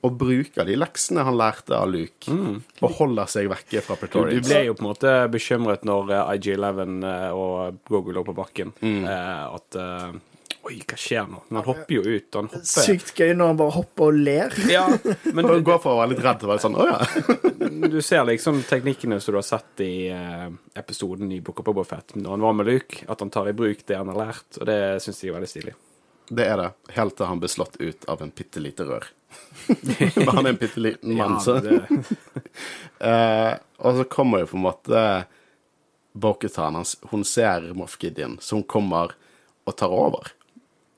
Speaker 1: og bruker de leksene han lærte av Luke, og holder seg vekke fra
Speaker 2: Du, du ble jo på en måte bekymret når eh, IG-11 eh, og Gogo lå på bakken. Eh, at eh, Oi, hva skjer nå? Men han hopper jo ut. Han hopper
Speaker 3: Sykt gøy når han bare hopper og ler.
Speaker 2: Ja, *laughs* men du,
Speaker 1: går fra å være litt redd til å være sånn Å ja. *laughs*
Speaker 2: du ser liksom teknikkene som du har sett i eh, episoden i Book of Boba når han var med Luke, at han tar i bruk det han har lært, og det syns jeg er veldig stilig.
Speaker 1: Det er det. Helt til han blir slått ut av en bitte lite rør. Men han er en bitte liten mann, så. *laughs* Eh, og så kommer jo på en måte Bokutan hans. Hun ser Moff Gideon, så hun kommer og tar over.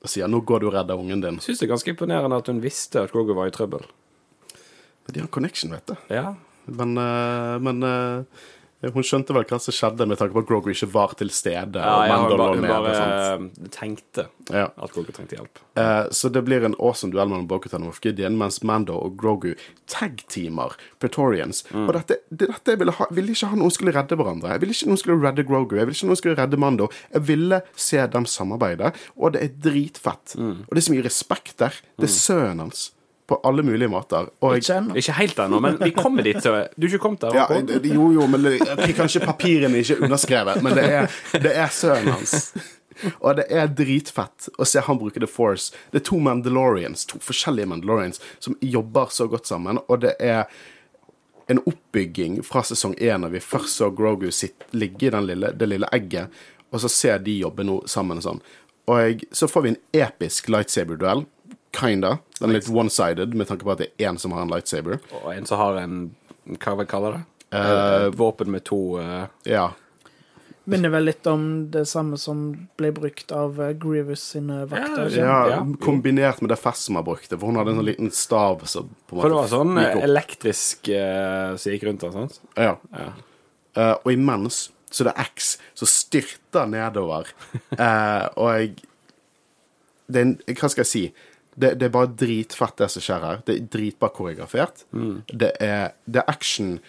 Speaker 1: Og sier 'nå går du og redder ungen din'.
Speaker 2: syns det er ganske imponerende at hun visste at Grogu var i trøbbel.
Speaker 1: Men de har en connection, vet du.
Speaker 2: Ja,
Speaker 1: Men, eh, men eh, hun skjønte vel hva som skjedde, med tanke på at Grogu ikke var til stede.
Speaker 2: ja, ja hun bare, hun bare eh, tenkte
Speaker 1: Ja.
Speaker 2: at Grogu trengte hjelp.
Speaker 1: Eh, så det blir en awesome duell mellom Bokutan og Moff Gideon, mens Mando og Grogu tag-teamer Pretorians. Og dette, det, dette jeg ville ha, ville ikke ha noen skulle redde hverandre. Jeg ville ikke noen skulle redde Grogu. Jeg ville ikke noen skulle redde Mando. Jeg ville se dem samarbeide, og det er dritfett. Og det er så mye respekt der. Det er sønnen hans. På alle mulige måter. Og jeg,
Speaker 3: Ikke ennå.
Speaker 2: Ikke helt ennå, men vi kommer dit. Så du er ikke kommet der?
Speaker 1: ja, jo, jo, men det, kanskje papirene ikke er underskrevet, men det er, det er sønnen hans. Og det er dritfett å se han bruke The Force. Det er to Mandalorians, to forskjellige Mandalorians, som jobber så godt sammen, og det er en oppbygging fra sesong én, da vi først så Grogu sitt, ligge i den lille, det lille egget, og så ser de jobbe nå sammen sånn. Og jeg, så får vi en episk lightsaber-duell. Kinda. Den er litt one-sided, med tanke på at det er én som har en lightsaber.
Speaker 2: Og en som har en Hva vil kalle det? Uh, våpen med to uh...
Speaker 1: Ja.
Speaker 3: Minner vel litt om det samme som ble brukt av Grievous sine vakter.
Speaker 1: Ja,
Speaker 2: Ja,
Speaker 1: kombinert med det Fesma brukte, for hun hadde en sånn liten stav som på en
Speaker 2: For det var sånn elektrisk uh, som gikk rundt der, sant?
Speaker 1: Ja.
Speaker 2: Ja.
Speaker 1: Uh, og imens så det er X som styrter nedover. uh, *laughs* og jeg det er en, Hva skal jeg si? Det, det er bare dritfett, det som skjer her. Det er dritbra koreografert. Det, er, det er action.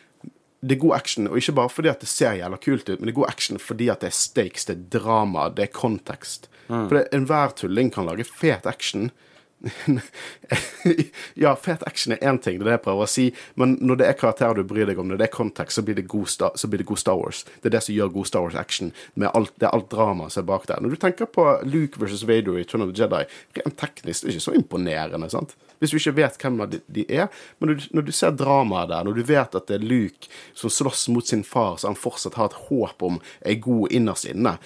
Speaker 1: Det er god action, og ikke bare fordi at det ser jævla kult ut, men det er god action fordi at det er stakes, det er drama, det er kontekst. For det- enhver tulling kan lage fet action. *laughs* ja, fet action er én ting, det er det jeg prøver å si, men når det er karakterer du bryr deg om, når det er kontekst, så blir det god blir det god Star Wars. Det er det som gjør god Star Wars-action. Det er alt dramaet som er bak der. Når du tenker på Luke versus Vader i Turn of the Jedi, rent teknisk det er ikke så imponerende. sant? Hvis du ikke vet hvem de, er. Men når du, når du ser dramaet der, når du vet at det er Luke som slåss mot sin far, så han fortsatt har et håp om er god innerst inne,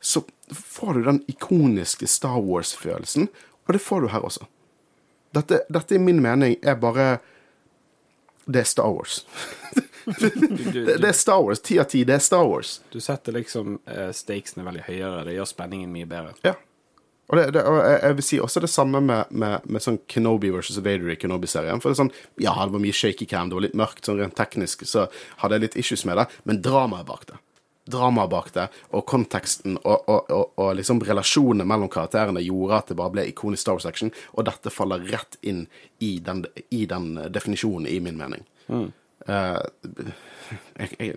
Speaker 1: så får du den ikoniske Star Wars-følelsen, og det får du her også. Dette, dette i min mening er bare Det er Star Wars. *laughs* *laughs* Det, det er Star Wars. Ti av ti, det er Star Wars.
Speaker 2: du setter liksom uh, stakesene veldig høyere. Det gjør spenningen mye bedre.
Speaker 1: Ja. Og, det, det, og jeg, jeg vil si også det samme med, med, med sånn Kenobi versus Vader i Kenobi-serien. For det er sånn, ja, det var mye shaky cam, det var litt mørkt, sånn rent teknisk, så hadde jeg litt issues med det, men dramaet bak det. Dramaet bak det, og konteksten og, og, og, og liksom relasjonene mellom karakterene gjorde at det bare ble ikonisk Star Wars-action, og dette faller rett inn i den, i den definisjonen, i min mening. Jeg, jeg,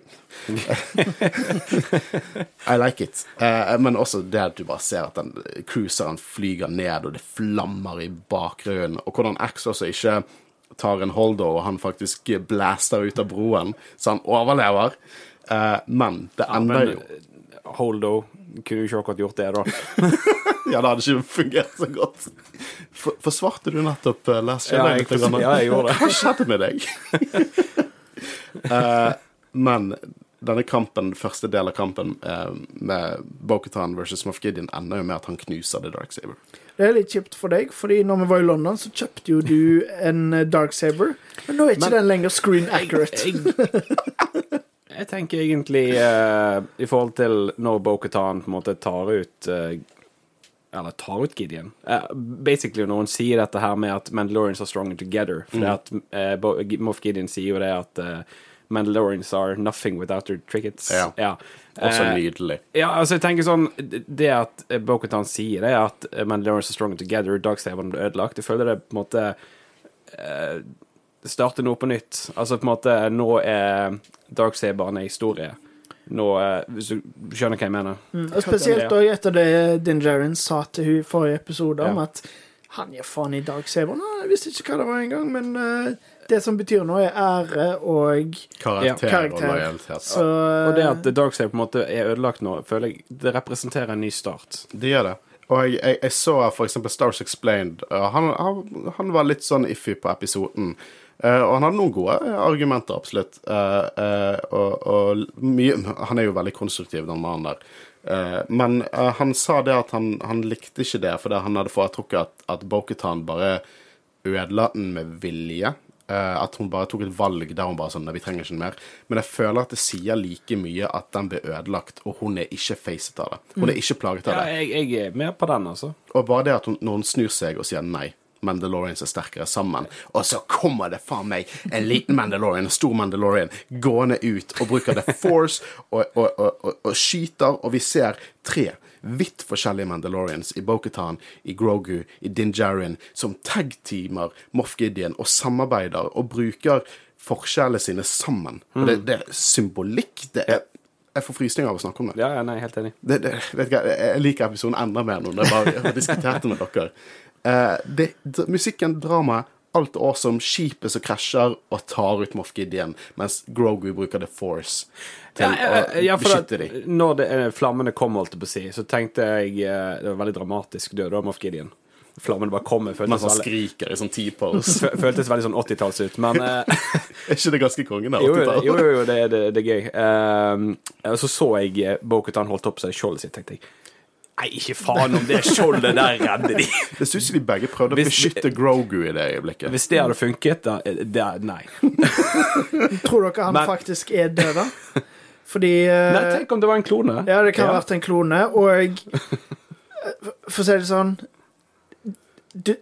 Speaker 1: *laughs* I like it. Uh, men også det at du bare ser at den cruiseren flyger ned, og det flammer i bakgrunnen, og hvordan X også ikke tar en holdo, og han faktisk blaster ut av broen, så han overlever. Eh, men det ender jo
Speaker 2: eh, Holdo kunne jo ikke akkurat gjort det, da. *laughs*
Speaker 1: Ja, det hadde ikke fungert så godt. For, forsvarte du nettopp uh, Last
Speaker 2: Ja, jeg,
Speaker 1: jeg, grann?
Speaker 2: ja, jeg gjorde det.
Speaker 1: Hva skjedde med deg? uh, *laughs* men denne kampen, første del av kampen uh, med Bokutan versus Moff Gideon ender jo med at han knuser The Dark Saber.
Speaker 3: Det er litt kjipt for deg, fordi når vi var i London, så kjøpte jo du en eh, Dark Saber, men nå er ikke
Speaker 1: Men-
Speaker 3: den lenger screen accurate.
Speaker 2: Jeg, Jeg tenker egentlig eh, i forhold til når Bo-Katan på en måte tar ut eh, Eller tar ut Gideon. Eh, basically når hun sier dette her med at Mandalorians are stronger together. For mm. at uh, Moff Gideon sier jo det at eh, Mandalorians are nothing without their trickets.
Speaker 1: Ja. Også
Speaker 2: Eh,
Speaker 1: nydelig.
Speaker 2: ja, altså jeg tenker sånn Det at Boketan sier det, at Mandalorians are stronger together, Darksaberen ble ødelagt, jeg føler det på en måte eh, starter noe på nytt. Altså på en måte Nå er Darksaberen en historie. Nå, eh, hvis du skjønner hva jeg mener.
Speaker 3: Mm, og spesielt
Speaker 2: Ja.
Speaker 3: etter det Din Jaren sa til hun i forrige episode, om
Speaker 2: Ja.
Speaker 3: at han gir faen i Darksaber. Nei, Jeg visste ikke hva det var engang, men uh, det som betyr noe, er ære og
Speaker 1: Karakter,
Speaker 2: Ja.
Speaker 1: og lojalitet.
Speaker 3: Så
Speaker 2: Og det at Darksaber på en måte er ødelagt nå, føler jeg det representerer en ny start.
Speaker 1: Det gjør det. Og jeg, jeg, jeg så for eksempel Stars Explained. og han, han, han var litt sånn iffy på episoden. Eh, og han hadde noen gode argumenter, absolutt. Eh, eh, og, og mye Han er jo veldig konstruktiv, den mannen der. Men han sa det at han, han likte ikke det, fordi han hadde foretrukket at, at Boketan bare ødela den med vilje. At hun bare tok et valg der hun bare sånn Nei, vi trenger ikke mer. Men jeg føler at det sier like mye at den ble ødelagt, og hun er ikke facet av det. Hun er ikke plaget av
Speaker 2: Ja,
Speaker 1: det.
Speaker 2: jeg, jeg er med på den, altså.
Speaker 1: Og bare det at hun, når hun snur seg og sier nei, Mandalorians er sterkere sammen, og så kommer det faen meg en liten Mandalorian, en stor Mandalorian, gående ut og bruker The Force og, og, og, og, skyter, og vi ser tre vidt forskjellige Mandalorians i Boketan, i Grogu, i Din Djarin, som tag-teamer Moff Gideon og samarbeider og bruker forskjellene sine sammen. Og det, det er symbolikk. Det er Jeg får frysninger av å snakke om det.
Speaker 2: Ja, ja, nei, helt enig.
Speaker 1: Det, det, vet ikke, jeg liker episoden enda mer nå når jeg bare har diskutert det med dere. Eh, det, musikken, dramaet, alt awesome. Skipet som krasjer og tar ut Moff Gideon, mens Grogu bruker The Force til
Speaker 2: Ja, ja, ja,
Speaker 1: å beskytte dem.
Speaker 2: når det, eh, flammene kom, holdt jeg på å si, så tenkte jeg eh, Det var veldig dramatisk død av Moff Gideon. Flammene bare kommer.
Speaker 1: Mens han
Speaker 2: veldig,
Speaker 1: skriker i sånn T-pose.
Speaker 2: fø- føltes veldig sånn 80-talls ut. Men *laughs*
Speaker 1: er ikke det ganske kongen?
Speaker 2: jo, jo,
Speaker 1: 80-tallet?
Speaker 2: jo, jo, det, det, det er gøy. Um, så så jeg Bokutan holdt opp seg skjoldet sitt, tenkte jeg. Nei, ikke faen om det skjoldet der redder de! *laughs*
Speaker 1: Det syns jeg de begge prøvde å beskytte Grogu i det øyeblikket.
Speaker 2: Hvis det hadde funket, da eh, det, Nei. *laughs*
Speaker 3: Tror dere han
Speaker 2: Men-
Speaker 3: faktisk er død, da? Fordi eh,
Speaker 2: nei. Tenk om det var en klone.
Speaker 3: Ja, det kan ha
Speaker 2: Ja.
Speaker 3: vært en klone, og For å si det sånn du,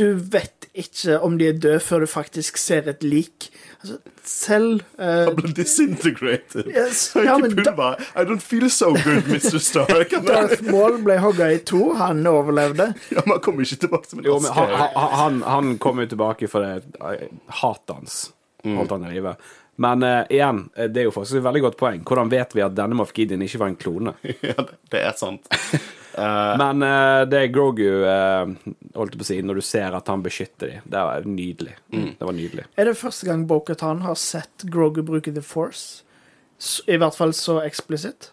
Speaker 3: du vet ikke om de er døde før du faktisk ser et lik. Altså, selv uh,
Speaker 1: Han ble disintegrated.
Speaker 3: yes, *laughs*
Speaker 1: Ja,
Speaker 3: da,
Speaker 1: I don't feel so good, Mr. *laughs* Stark. *laughs*
Speaker 3: Darth Maul ble hogga i to. Han overlevde.
Speaker 1: ja, men han kommer ikke tilbake som en
Speaker 2: Jo, men han, han, han, kom jo tilbake for det eh, hatet hans. Holdt han i live. Men uh, igjen, eh, det er jo faktisk et veldig godt poeng. Hvordan vet vi at denne Moff Gideon ikke var en klone?
Speaker 1: Ja, det, det er sant.
Speaker 2: Men uh, det Grogu uh, holdt på å si, når du ser at han beskytter dem. Det var nydelig. Det var nydelig.
Speaker 3: Er det første gang Bo-Katan har sett Grogu bruke The Force? I hvert fall så eksplisitt.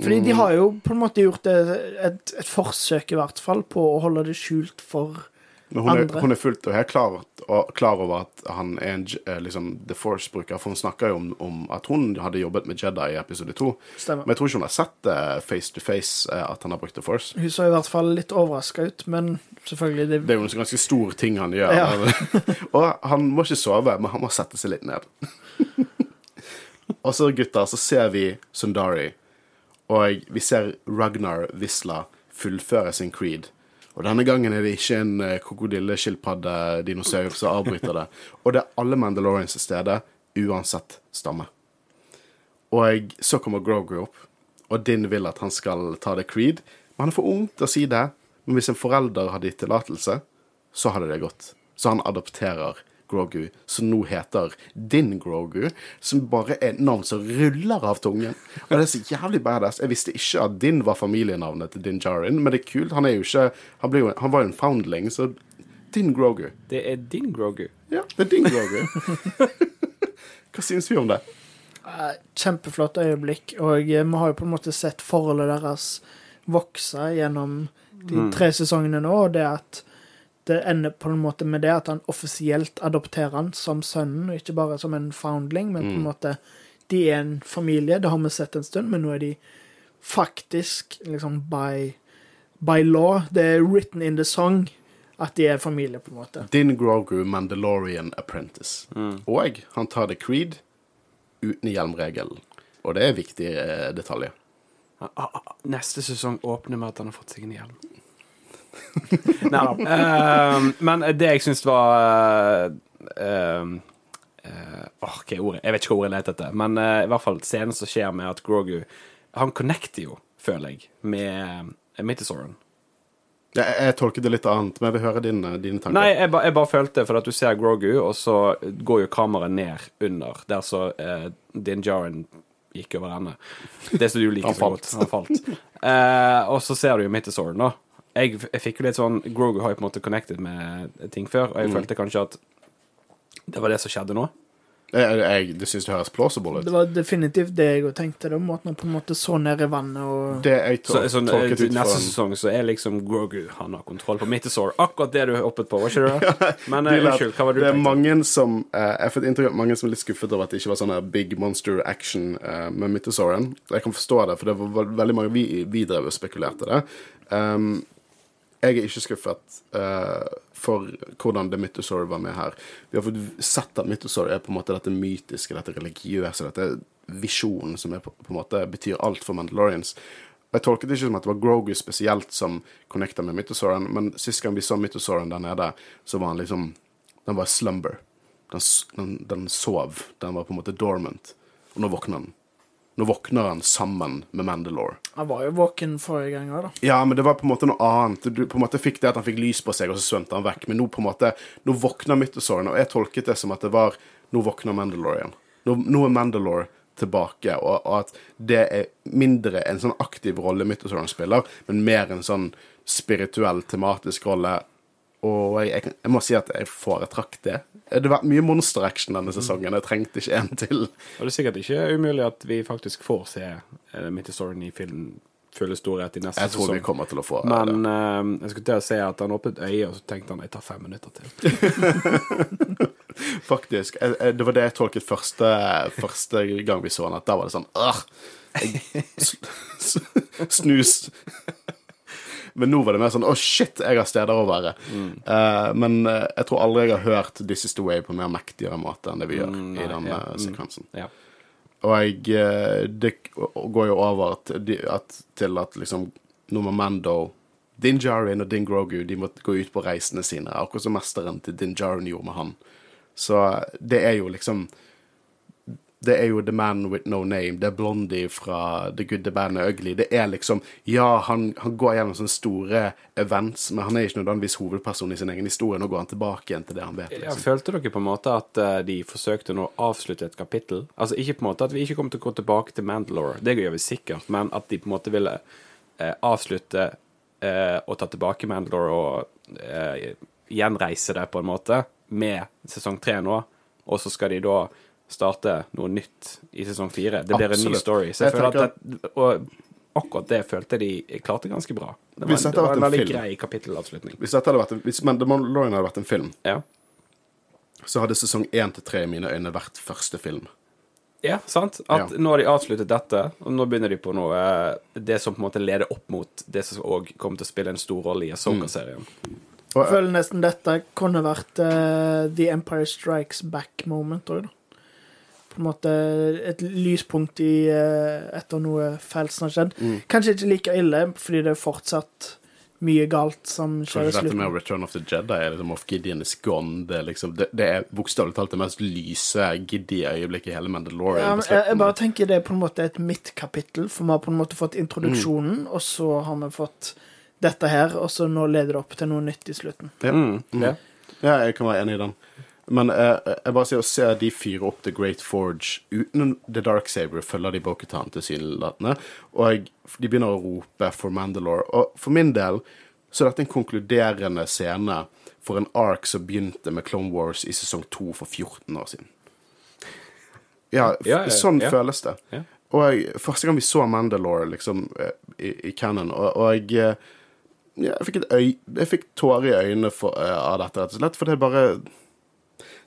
Speaker 3: Fordi de har jo på en måte gjort et, et, et forsøk, i hvert fall, på å holde det skjult for
Speaker 1: Men hun er, hun er fullt og helt klar, og, klar over at han er en eh, liksom, The Force-bruker, for hun snakker jo om, om at hun hadde jobbet med Jedi i episode to.
Speaker 3: Stemmer.
Speaker 1: Men jeg tror ikke hun har sett det face to face eh, at han har brukt The Force.
Speaker 3: Hun så i hvert fall litt overraska ut, men selvfølgelig det,
Speaker 1: Det er jo en ganske stor ting han gjør.
Speaker 3: Ja. *laughs*
Speaker 1: og han må ikke sove, men han må sette seg litt ned. *laughs* og så, gutter, så ser vi Sundari, og vi ser Ragnar Wisla fullføre sin creed. Og denne gangen er det ikke en eh, krokodilleskilpadde-dinosaur som avbryter det. Og det er alle Mandalorians til stede, uansett stamme. Og så kommer Grogu opp, og Din vil at han skal ta det creed. Men han er for ung til å si det. Men hvis en forelder hadde gitt tillatelse, så hadde det gått. Så han adopterer Grogu, som nå heter Din Grogu, som bare er navn som ruller av tungen. Og det er så jævlig badass. Jeg visste ikke at Din var familienavnet til Din Jarin, men det er kult. Han er jo ikke Han, ble jo, han var jo en foundling, så Din Grogu.
Speaker 2: Det er din Grogu.
Speaker 1: Ja, det er Din Grogu. *laughs* Hva syns vi om det?
Speaker 3: eh, Kjempeflott øyeblikk, og eh, vi har jo på en måte sett forholdet deres vokse gjennom de tre sesongene nå, og det at det ender på en måte med det at han offisielt adopterer han som sønnen, og ikke bare som en foundling, men på en måte De er en familie, det har vi sett en stund, men nå er de faktisk liksom by, by law. Det er written in the song at de er familie, på en måte.
Speaker 1: Din Grogu Mandalorian Apprentice. Og han tar The Creed, uten hjelmregelen. Og det er viktige eh, detalj.
Speaker 2: Ah, Neste sesong åpner med at han har fått seg en hjelm. *laughs* Nei da. Uh, men det jeg syns var uh, uh, hva er ordet? Jeg vet ikke hva ordet jeg leter etter. Men eh, i hvert fall scenen som skjer med at Grogu Han connecter jo, føler jeg, med Mythosaurien.
Speaker 1: Jeg, jeg tolker det litt annet, men jeg vil høre dine, dine tanker.
Speaker 2: Nei, jeg, ba, jeg bare følte For at du ser Grogu, og så går jo kameraet ned under, der så uh, Din Jaren gikk over ende. Det som du liker så godt. Han falt. Eh, og så ser du jo Mittisauren, da. Jeg, jeg fikk jo litt sånn Grogu har jo på en måte connected med ting før, og jeg følte kanskje at det var det som skjedde nå.
Speaker 1: Jeg, jeg, det syns det høres plausible ut.
Speaker 3: Det var definitivt det jeg tenkte. da, at han på en måte så ned i vannet og
Speaker 1: Det jeg
Speaker 2: Så,
Speaker 1: tol
Speaker 2: sånn,
Speaker 1: tolket ut fra neste
Speaker 2: sesong så er liksom Grogu Han har kontroll på Mittesaur. Akkurat det du hoppet på, var ikke det? *laughs* Men eh, unnskyld, hva var det du
Speaker 1: det er
Speaker 2: tenkte?
Speaker 1: mange som uh, Jeg fått inntrykk av mange som er litt skuffet over at det ikke var sånn big monster action uh, med Mittesauren. Jeg kan forstå det, for det var veldig mange vi, vi drev og spekulerte det. Um, jeg er ikke skuffet uh, for hvordan The Mythosaur var med her. Vi har fått sett at Mythosaur er på en måte dette mytiske, dette religiøse, dette visjonen som er på, på en måte betyr alt for Mandalorians. Jeg tolket det ikke som at det var Grogu spesielt som connecta med Mythosauren, men sist gang vi så Mythosauren der nede, så var han liksom Den var slumber. Den, den, den sov. Den var på en måte dormant. Og nå våkner den. Nå våkner han sammen med Mandalore.
Speaker 3: Han var jo våken forrige gang òg, da.
Speaker 1: Ja, men det var på en måte noe annet. Du på en måte fikk det at han fikk lys på seg, og så svømte han vekk. Men nå på en måte, nå våkner Mythosauren, og jeg tolket det som at det var Nå våkner Mandalore igjen. Nå, nå er Mandalore tilbake, og, og at det er mindre en sånn aktiv rolle Mythosauren spiller, men mer en sånn spirituell, tematisk rolle. Og jeg, jeg, jeg må si at jeg foretrakk det. Det har vært mye monster-action denne sesongen. Jeg trengte ikke en til.
Speaker 2: Og det er sikkert ikke umulig at vi faktisk får se uh, Mythosaurien i film fulle storhet i neste sesong.
Speaker 1: Jeg tror
Speaker 2: sesong.
Speaker 1: vi kommer til å få
Speaker 2: Men uh, jeg skulle til å si at han åpnet øyet, og så tenkte han jeg tar fem minutter til. *laughs*
Speaker 1: Faktisk. Jeg, det var det jeg tolket første, første gang vi så han, at da var det sånn Åh, *laughs* Snus. Men nå var det mer sånn Å, shit, jeg har steder å være. Eh, men eh, jeg tror aldri jeg har hørt This Is The Way på mer mektigere måte enn det vi gjør
Speaker 2: Mm,
Speaker 1: i
Speaker 2: nei,
Speaker 1: den
Speaker 2: ja,
Speaker 1: sekvensen.
Speaker 2: mm.
Speaker 1: sekvensen.
Speaker 2: Ja.
Speaker 1: Og jeg eh, Det går jo over til, at, til at liksom Nå må Mando Din Djarin og Din Grogu De må gå ut på reisene sine, akkurat som mesteren til Din Djarin gjorde med han. Så det er jo liksom Det er jo The Man With No Name. Det er Blondie fra The Good, The Band and Ugly. Det er liksom Ja, han, han går gjennom sånne store events, men han er ikke nødvendigvis hovedperson i sin egen historie. Nå går han tilbake igjen til det han vet.
Speaker 2: Ja,
Speaker 1: Liksom.
Speaker 2: følte dere på en måte at eh, de forsøkte nå å avslutte et kapittel? Altså ikke på en måte at vi ikke kommer til å gå tilbake til Mandalore, det gjør vi sikkert, men at de på en måte ville eh, avslutte eh, og ta tilbake Mandalore og eh, gjenreise det på en måte med sesong tre nå, og så skal de da starte noe nytt i sesong fire. Det blir en ny story. Så jeg,
Speaker 1: Jeg
Speaker 2: føler at det, og akkurat det følte de klarte ganske bra. Det var,
Speaker 1: Hvis
Speaker 2: det var en
Speaker 1: en
Speaker 2: veldig
Speaker 1: film.
Speaker 2: grei kapittelavslutning.
Speaker 1: Hvis dette hadde vært en, hvis Mandalorian hadde vært en film,
Speaker 2: Ja.
Speaker 1: så hadde sesong én til tre i mine øyne vært første film.
Speaker 2: Ja, sant? At
Speaker 1: Ja.
Speaker 2: nå har de avsluttet dette, og nå begynner de på noe eh, Det som på en måte leder opp mot det som òg kommer til å spille en stor rolle i Asoka-serien.
Speaker 1: Mm.
Speaker 3: Jeg føler nesten dette kunne vært uh, The Empire Strikes Back-moment òg, da. På en måte et lyspunkt i eh, etter noe fælt som har skjedd.
Speaker 1: Mm.
Speaker 3: Kanskje ikke like ille, fordi det er fortsatt mye galt som skjer i
Speaker 1: Kanskje dette med Return of the Jedi er liksom off Gideon is gone. Det er, liksom, det, det er bokstavelig talt det mest lyse, giddy øyeblikket i hele Mandalorian.
Speaker 3: Ja, men jeg, jeg bare tenker det er på en måte et midtkapittel, for vi har på en måte fått introduksjonen,
Speaker 1: Mm.
Speaker 3: og så har vi fått dette her, og så nå leder det opp til noe nytt i slutten.
Speaker 1: ja.
Speaker 2: Mm, ja.
Speaker 1: ja, jeg kan være enig i den. Men eh, jeg bare sier å se de fyre opp The Great Forge uten The Dark Saber følger de Bokutan tilsynelatende, og de begynner å rope for Mandalore. Og for min del så er dette en konkluderende scene for en ark som begynte med Clone Wars i sesong to for 14 år siden. Ja,
Speaker 2: Ja, ja,
Speaker 1: sånn
Speaker 2: ja.
Speaker 1: føles det. Og første gang vi så Mandalore liksom, eh, i, i canon, og, og jeg eh, jeg fikk, et øy, jeg fikk tårer i øynene for, eh, av dette, rett og slett. For det er bare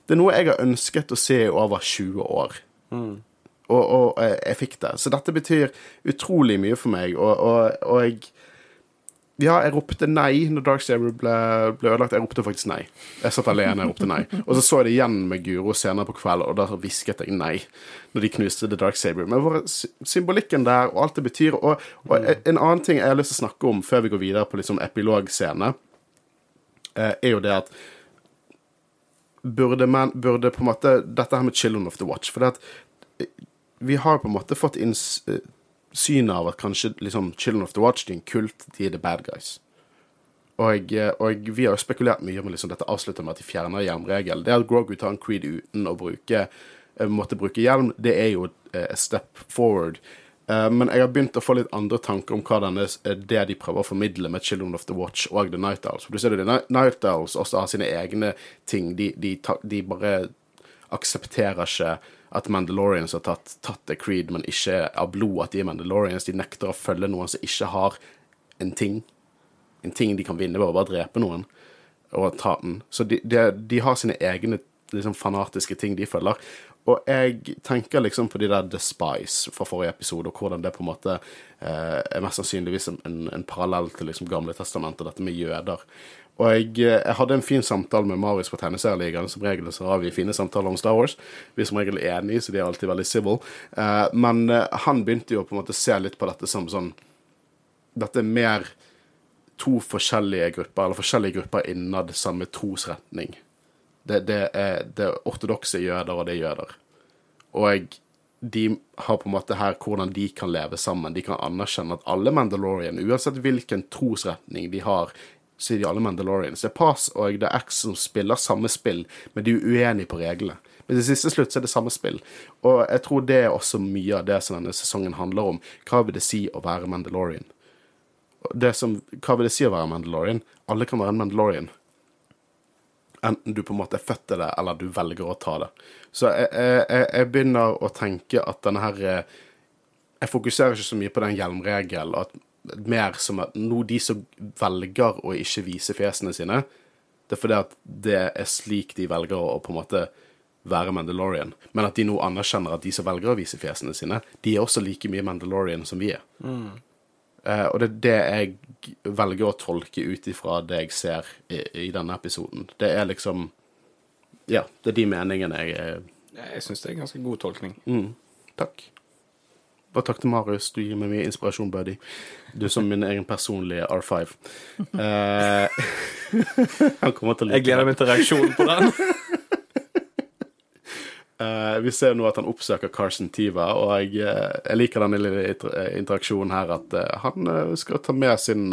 Speaker 1: Det er noe jeg har ønsket å se i over 20 år. Og, og jeg, jeg fikk det. Så dette betyr utrolig mye for meg, og, og, og jeg Ja, jeg ropte nei når Dark Saber ble, ble ødelagt. Jeg ropte faktisk nei. Jeg satt alene og ropte nei. Og så så jeg det igjen med Guro senere på kvelden, og da hvisket jeg nei når de knuste The Dark Saber. Men hvor symbolikken der, og alt det betyr Og, og en annen ting jeg har lyst til å snakke om før vi går videre på liksom epilogscene, eh, er jo det at burde man burde på en måte Dette her med Children of the Watch. For det at eh, vi har på en måte fått inn eh, synet av at kanskje liksom Children of the Watch er en kult, de er the bad guys. Og, eh, og vi har jo spekulert mye om liksom dette avslutter med at de fjerner hjelmregelen. Det at Grogu tar en Creed uten å bruke måtte bruke hjelm, det er jo et step forward. Eh, Men jeg har begynt å få litt andre tanker om hva denne, eh, det de prøver å formidle med Children of the Watch og The Night Owls. For du ser jo, The Night Owls også har sine egne ting. De, de, de bare aksepterer ikke at Mandalorians har tatt, tatt The Creed, men ikke av blod at de er Mandalorians. De nekter å følge noen som ikke har en ting. En ting de kan vinne ved å bare drepe noen og ta den. Så de, de, har sine egne liksom, fanatiske ting de følger. Og jeg tenker liksom på de der The Spice fra forrige episode, og hvordan det på en måte eh, er mest sannsynligvis en, en parallell til liksom Gamle testamentet, dette med jøder. Og jeg, eh, jeg hadde en fin samtale med Marius på Tegneserieligaen. Som regel så har vi fine samtaler om Star Wars. Vi er som regel enige, så de er alltid veldig civil. Eh, men eh, han begynte jo på en måte å se litt på dette som sånn Dette er mer to forskjellige grupper, eller forskjellige grupper innad samme trosretning. Det, det er det ortodokse jøder, og det er jøder. Og de har på en måte her hvordan de kan leve sammen. De kan anerkjenne at alle Mandalorian, uansett hvilken trosretning de har, så er de alle Mandalorians. Det er Pass og det er X som spiller samme spill, men de er uenige på reglene. Men til siste slutt så er det samme spill. Og jeg tror det er også mye av det som denne sesongen handler om. Hva vil det si å være Mandalorian? Som, hva vil det si å være Mandalorian? Alle kan være en Mandalorian. Enten du på en måte er født til det, eller du velger å ta det. Så jeg, jeg, jeg begynner å tenke at denne her eh, Jeg fokuserer ikke så mye på den hjelmregelen. At mer som at nå de som velger å ikke vise fjesene sine, det er fordi at det er slik de velger å på en måte være Mandalorian. Men at de nå anerkjenner at de som velger å vise fjesene sine, de er også like mye Mandalorian som vi er. Eh, og det er det jeg velger å tolke ut ifra det jeg ser i, i denne episoden. Det er liksom Ja, det er de meningene jeg eh,
Speaker 2: Jeg syns det er en ganske god tolkning.
Speaker 1: mm, Takk. Bare takk til Marius. Du gir meg mye inspirasjon, buddy. Du som min egen personlige R5. Uh, *laughs* han kommer til å like
Speaker 2: Jeg gleder meg til reaksjonen på den. *laughs*
Speaker 1: Eh, vi ser nå at han oppsøker Carson Tiva, og jeg, uh, jeg liker den lille eh, interaksjonen her at uh, han skal ta med sin,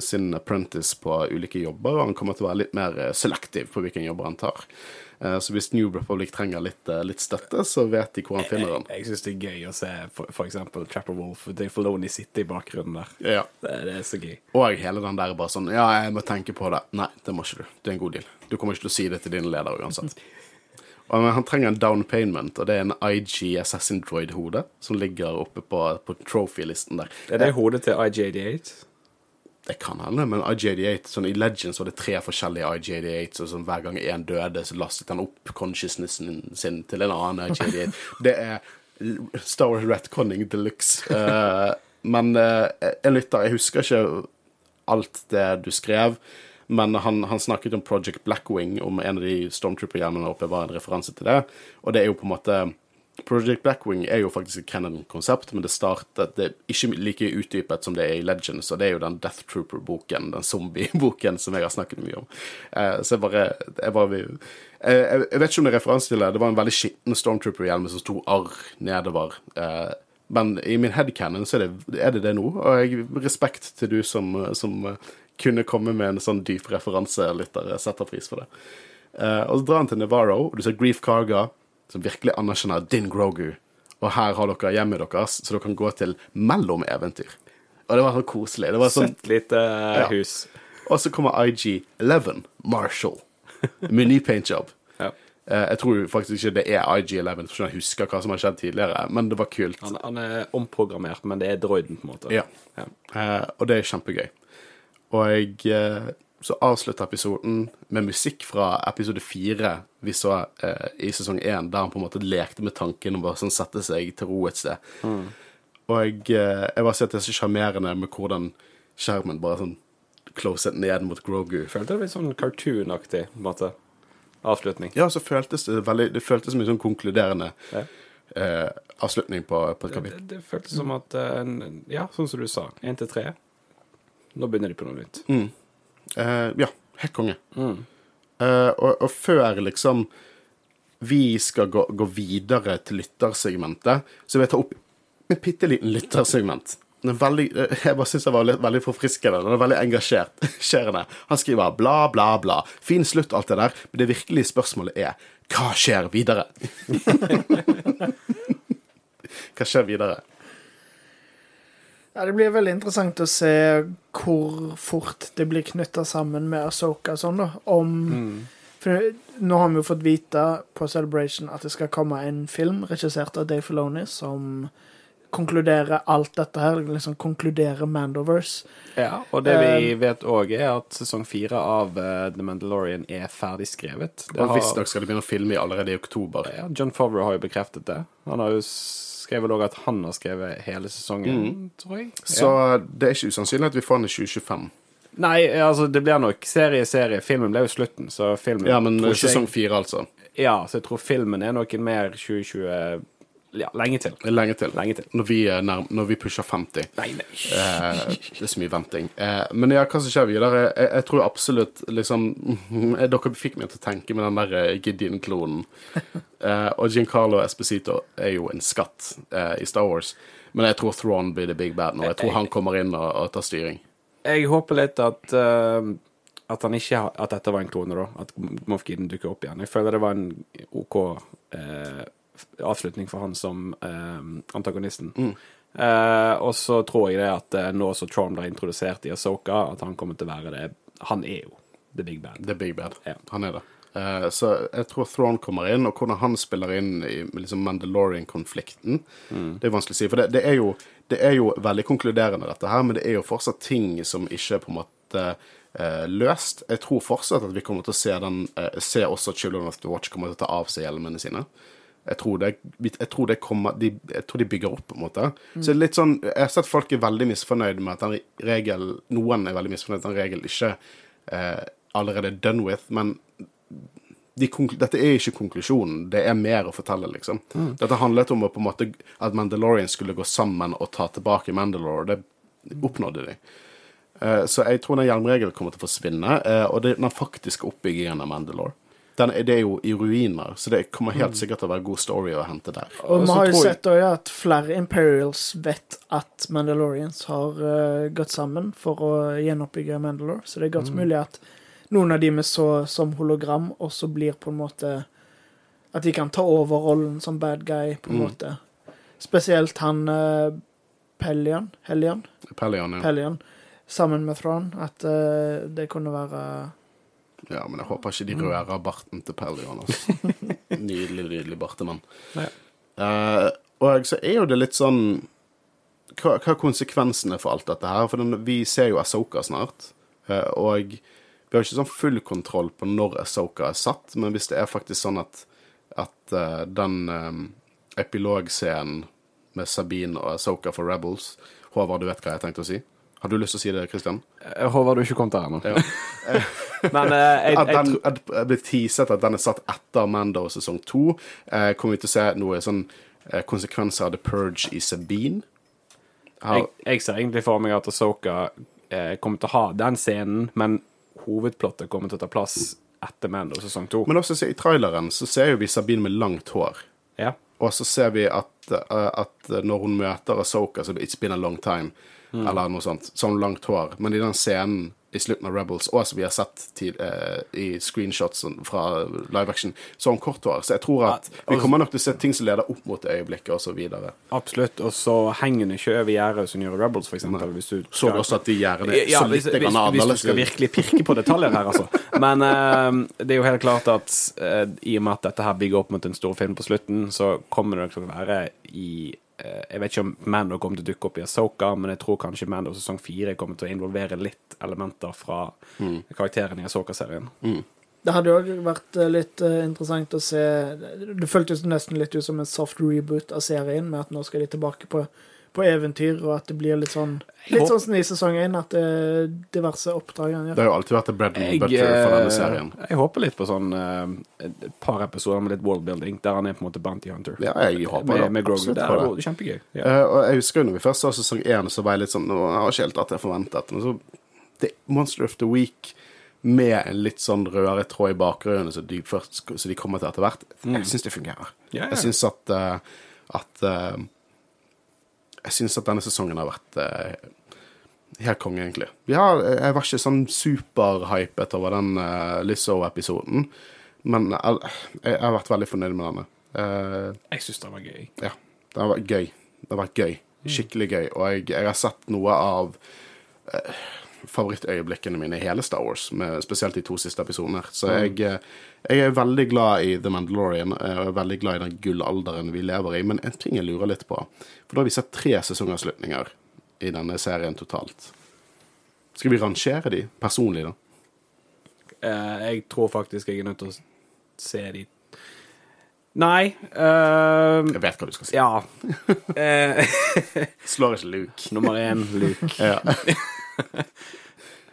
Speaker 1: sin apprentice på ulike jobber, og han kommer til å være litt mer selektiv på hvilke jobber han tar. Så hvis New Republic trenger litt, litt støtte, så vet de hvor han finner
Speaker 2: Jeg,
Speaker 1: den.
Speaker 2: jeg syns det er gøy å se eksempel Trapper Wolf Dave Filoni sitte i bakgrunnen der.
Speaker 1: Ja.
Speaker 2: Det, det er så gøy.
Speaker 1: Og hele den der bare sånn Ja, jeg må tenke på det. Nei, det må ikke du. Det er en god deal. Du kommer ikke til å si det til din leder uansett. *laughs* Han trenger en down payment, og det er en IG Assassin Droid-hode som ligger oppe på, på trophy-listen der.
Speaker 2: Er det hodet til IG88?
Speaker 1: Det kan hende, men IG88 sånn, I Legends var det tre forskjellige IG88, og sånn, hver gang en døde, så lastet han opp consciousnessen sin til en annen IG88. *laughs* Det er Star Wars retconning de luxe. Uh, men uh, en lytter, jeg husker ikke alt det du skrev, men han, han snakket om Project Blackwing, om en av de Stormtrooper-hjelmene oppe var en referanse til det, og det er jo på en måte Project Blackwing er jo faktisk et canon-konsept, men det startet Det er ikke like utdypet som det er i Legends, og det er jo den Death Trooper-boken, den zombie-boken, som jeg har snakket mye om. Eh, så jeg bare Jeg, bare jeg, jeg jeg vet ikke om det er referanse til det. Det var en veldig skitten Stormtrooper-hjelm som sto arr nedover. Eh, men i min headcanon så er det, er det det nå, og jeg respekt til du som, som eh, kunne komme med en sånn dyp referanse, lytter. Jeg setter pris for det. Uh, og så drar han til Navarro, og du ser Grief Karga, som virkelig anerkjenner Din Grogu. Og her har dere hjemmet deres, så dere kan gå til mellomeventyr. Og det var så koselig. Det var sånn,
Speaker 2: Søtt lite
Speaker 1: Ja.
Speaker 2: hus.
Speaker 1: og så kommer IG11, Marshall, med ny paintjob. *laughs*
Speaker 2: Ja.
Speaker 1: Eh, jeg tror faktisk ikke det er IG11, for jeg husker hva som har skjedd tidligere, men det var kult.
Speaker 2: Han, han er omprogrammert, men det er droiden, på en måte.
Speaker 1: Ja.
Speaker 2: Ja.
Speaker 1: Uh, og det er kjempegøy. Og jeg, eh, så avslutta episoden med musikk fra episode fire vi så eh, i sesong én, der han på en måte lekte med tanken om bare sånn sette seg til ro et sted. Og jeg, eh, jeg bare ser at det er så sjarmerende med hvordan skjermen bare sånn closet ned mot Grogu.
Speaker 2: Følte det litt sånn cartoon-aktig på en måte. Avslutning.
Speaker 1: Ja, så føltes det veldig Det føltes som en sånn konkluderende
Speaker 2: Ja.
Speaker 1: eh, avslutning på, på et
Speaker 2: Det,
Speaker 1: kapittel.
Speaker 2: det føltes som at eh, en- Ja, sånn som du sa. Én til tre. Nå begynner de på noe nytt.
Speaker 1: Mm. Uh, ja, helt konge.
Speaker 2: Mm.
Speaker 1: Uh, og, og før liksom vi skal gå, gå videre til lyttersegmentet, så vil jeg ta opp en bitte liten lyttersegment. Er veldig, eh, jeg bare syns det var litt, veldig forfriskende. Den er veldig engasjert. *laughs* Skjerende. Han skriver bla, bla, bla. Fin slutt, alt det der. Men det virkelige spørsmålet er hva skjer videre? *laughs* hva skjer videre?
Speaker 3: Ja, Det blir veldig interessant å se hvor fort det blir knytta sammen med Asoka sånn, da. Om For nå har vi jo fått vite på Celebration at det skal komme en film regissert av Dave Filoni som konkluderer alt dette her. Liksom konkluderer Mandoverse.
Speaker 2: Ja, og det vi vet òg, er at sesong fire av uh, The Mandalorian er ferdig skrevet. Det
Speaker 1: Og
Speaker 2: har-
Speaker 1: Visstnok skal de begynne å filme allerede i oktober.
Speaker 2: Ja, John Favreau har jo bekreftet det. Han har jo skrevet òg at han har skrevet hele sesongen, tror jeg.
Speaker 1: Så
Speaker 2: Ja.
Speaker 1: det er ikke usannsynlig at vi får den i 2025.
Speaker 2: Nei, altså, det blir nok serie, serie. Filmen ble jo slutten, så filmen
Speaker 1: Ja, men sesong fire, altså.
Speaker 2: Ja, så jeg tror filmen er noe mer 2020 Ja, lenge til.
Speaker 1: Lenge til.
Speaker 2: Lenge til.
Speaker 1: Når vi, er nærm når vi pusher 50.
Speaker 2: Nei, nei.
Speaker 1: Eh, det er så mye venting. Eh, men ja, hva som skjer videre? Jeg, jeg tror absolutt liksom *laughs* eh, Dere fikk meg til å tenke med den der eh, Gideon-klonen. Eh, og Giancarlo Esposito er jo en skatt eh, i Star Wars. Men jeg tror Thrawn blir the big bad nå. Jeg tror han kommer inn og, og tar styring.
Speaker 2: Jeg håper litt at uh, At han ikke At dette var en klone, da. At Moff Gideon dukker opp igjen. Jeg føler det var en OK eh, avslutning for han som eh, antagonisten. Eh, og så tror jeg det at eh, nå som Tron blir introdusert i Asoka, at han kommer til å være det Han er jo the big bad.
Speaker 1: The big bad.
Speaker 2: Ja.
Speaker 1: Han er det. Eh, så jeg tror Throne kommer inn, og hvordan han spiller inn i liksom Mandalorian-konflikten, det er vanskelig å si. For det, det, er jo, det er jo veldig konkluderende, dette her, men det er jo fortsatt ting som ikke er på en måte eh, løst. Jeg tror fortsatt at vi kommer til å se den Se også Children of the Watch kommer til å ta av seg hjelmene sine. Jeg tror, det, jeg, tror det kommer, de, jeg tror de bygger opp, på en måte. Så det er litt sånn, Jeg har sett folk er veldig misfornøyd med at den regel Noen er veldig misfornøyd med at den regelen ikke eh, allerede er done with, men de dette er ikke konklusjonen. Det er mer å fortelle, liksom. Dette handlet om å, på en måte, at Mandalorian skulle gå sammen og ta tilbake Mandalore. Det oppnådde de. Eh, så jeg tror den hjelmregelen kommer til å forsvinne. eh, og det, den faktiske oppbyggingen av Mandalore den, det er jo i ruiner, så det kommer helt sikkert til å være god story å hente der.
Speaker 3: Og vi har jo
Speaker 2: jeg-
Speaker 3: sett også at flere Imperials vet at Mandalorians har uh, gått sammen for å gjenoppbygge Mandalore, så det er godt mulig at noen av de vi så som hologram, også blir på en måte At de kan ta over rollen som bad guy, på en måte. Spesielt han uh, Pellion, Hellion,
Speaker 1: Pelion, ja.
Speaker 3: Sammen med Thron, at uh, det kunne være
Speaker 1: ja. Men jeg håper ikke de rører barten til Pelle *laughs* Altså. Nydelig, nydelig bartemann.
Speaker 2: Ja.
Speaker 1: Uh, og så er jo det litt sånn hva, hva er konsekvensene for alt dette her? For den, vi ser jo Asoka snart, uh, og vi har ikke sånn full kontroll på når Asoka er satt, men hvis det er faktisk sånn at, at uh, den um, epilogscenen med Sabine og Asoka for Rebels Håvard, du vet hva jeg tenkte å si? Har du lyst til å si det, Kristian?
Speaker 2: Jeg håper du ikke kom til her nå.
Speaker 1: Ja. *laughs*
Speaker 2: Men eh, jeg,
Speaker 1: At
Speaker 2: jeg,
Speaker 1: den
Speaker 2: tro-
Speaker 1: jeg ble teaset at den er satt etter Mando sesong to. Eh, kommer vi til å se noe sånn eh, konsekvenser av The Purge i Sabine? Har,
Speaker 2: jeg, jeg ser egentlig for meg at Asoka eh, kommer til å ha den scenen, men hovedplottet kommer til å ta plass etter Mando sesong to.
Speaker 1: men også i traileren så ser jo vi Sabine med langt hår.
Speaker 2: Ja.
Speaker 1: Og så ser vi at, eh, at når hun møter Asoka, så It's been a long time. Eller noe sånt. Sånn langt hår. Men i den scenen i slutten av Rebels, og som vi har sett tid, eh, i screenshots fra live action, så har hun kort hår. Så jeg tror at vi kommer nok til å se ting som leder opp mot det øyeblikket, videre.
Speaker 2: Absolutt. Og så henger hun ikke over gjerdet som gjør Rebels, eksempel. Hvis du
Speaker 1: Så du også at de gjerdene
Speaker 2: ja,
Speaker 1: så litt grann
Speaker 2: hvis du skal virkelig pirke på detaljer her, altså. *laughs* Men eh, det er jo helt klart at eh, i og med at dette her bygger opp mot en stor film på slutten, så kommer det nok til å være i Jeg vet ikke om Mando kommer til å dukke opp i Asoka, men jeg tror kanskje Mando sesong fire kommer til å involvere litt elementer fra
Speaker 1: Mm.
Speaker 2: karakterene i Asoka-serien.
Speaker 3: Det hadde òg vært eh, litt eh, interessant å se Det føltes nesten litt ut som en soft reboot av serien, med at nå skal de tilbake på, på eventyr, og at det blir litt sånn Litt sånn som i sesong én, at det er diverse oppdrag han gjør.
Speaker 1: Det har jo alltid vært bread and butter for denne
Speaker 2: eh,
Speaker 1: serien.
Speaker 2: jeg håper litt på sånn eh, et par episoder med litt worldbuilding, der han er på en måte bounty hunter.
Speaker 1: Ja, jeg håper
Speaker 2: med,
Speaker 1: det.
Speaker 2: med Grogu.
Speaker 1: Absolutt
Speaker 2: Det er kjempegøy. Ja.
Speaker 1: Uh, og jeg husker jo når vi først så sesong én, så var jeg litt sånn «Nå, Jeg har ikke helt hatt det jeg forventet. Men så det, Monster of the Week med en litt sånn rødere tråd i bakgrunnen, så de, først, så de kommer til etter hvert. Jeg syns det fungerer.
Speaker 2: Yeah.
Speaker 1: Jeg syns at, uh, at eh, Jeg syns at denne sesongen har vært eh, helt konge, egentlig. Ja, jeg var ikke sånn superhypet over den eh, Lizzo-episoden, men jeg, jeg har vært veldig fornøyd med denne. Eh,
Speaker 2: Jeg syns den var gøy.
Speaker 1: ja, den har vært gøy. Det har vært gøy. Skikkelig gøy. Og jeg, jeg har sett noe av eh, favorittøyeblikkene mine i hele Star Wars, med, spesielt de to siste episodene. Så jeg, eh, jeg er veldig glad i The Mandalorian, eh, og er veldig glad i den gullalderen vi lever i. Men en ting jeg lurer litt på, for da har vi sett tre sesongavslutninger i denne serien totalt. Skal vi rangere de personlig, da?
Speaker 2: Eh, jeg tror faktisk jeg er nødt til å se de Nei uh,
Speaker 1: Jeg vet hva du skal si.
Speaker 2: Ja. *laughs*
Speaker 1: Slår ikke Luke.
Speaker 2: nummer én, Luke. *laughs*
Speaker 1: Ja. *laughs*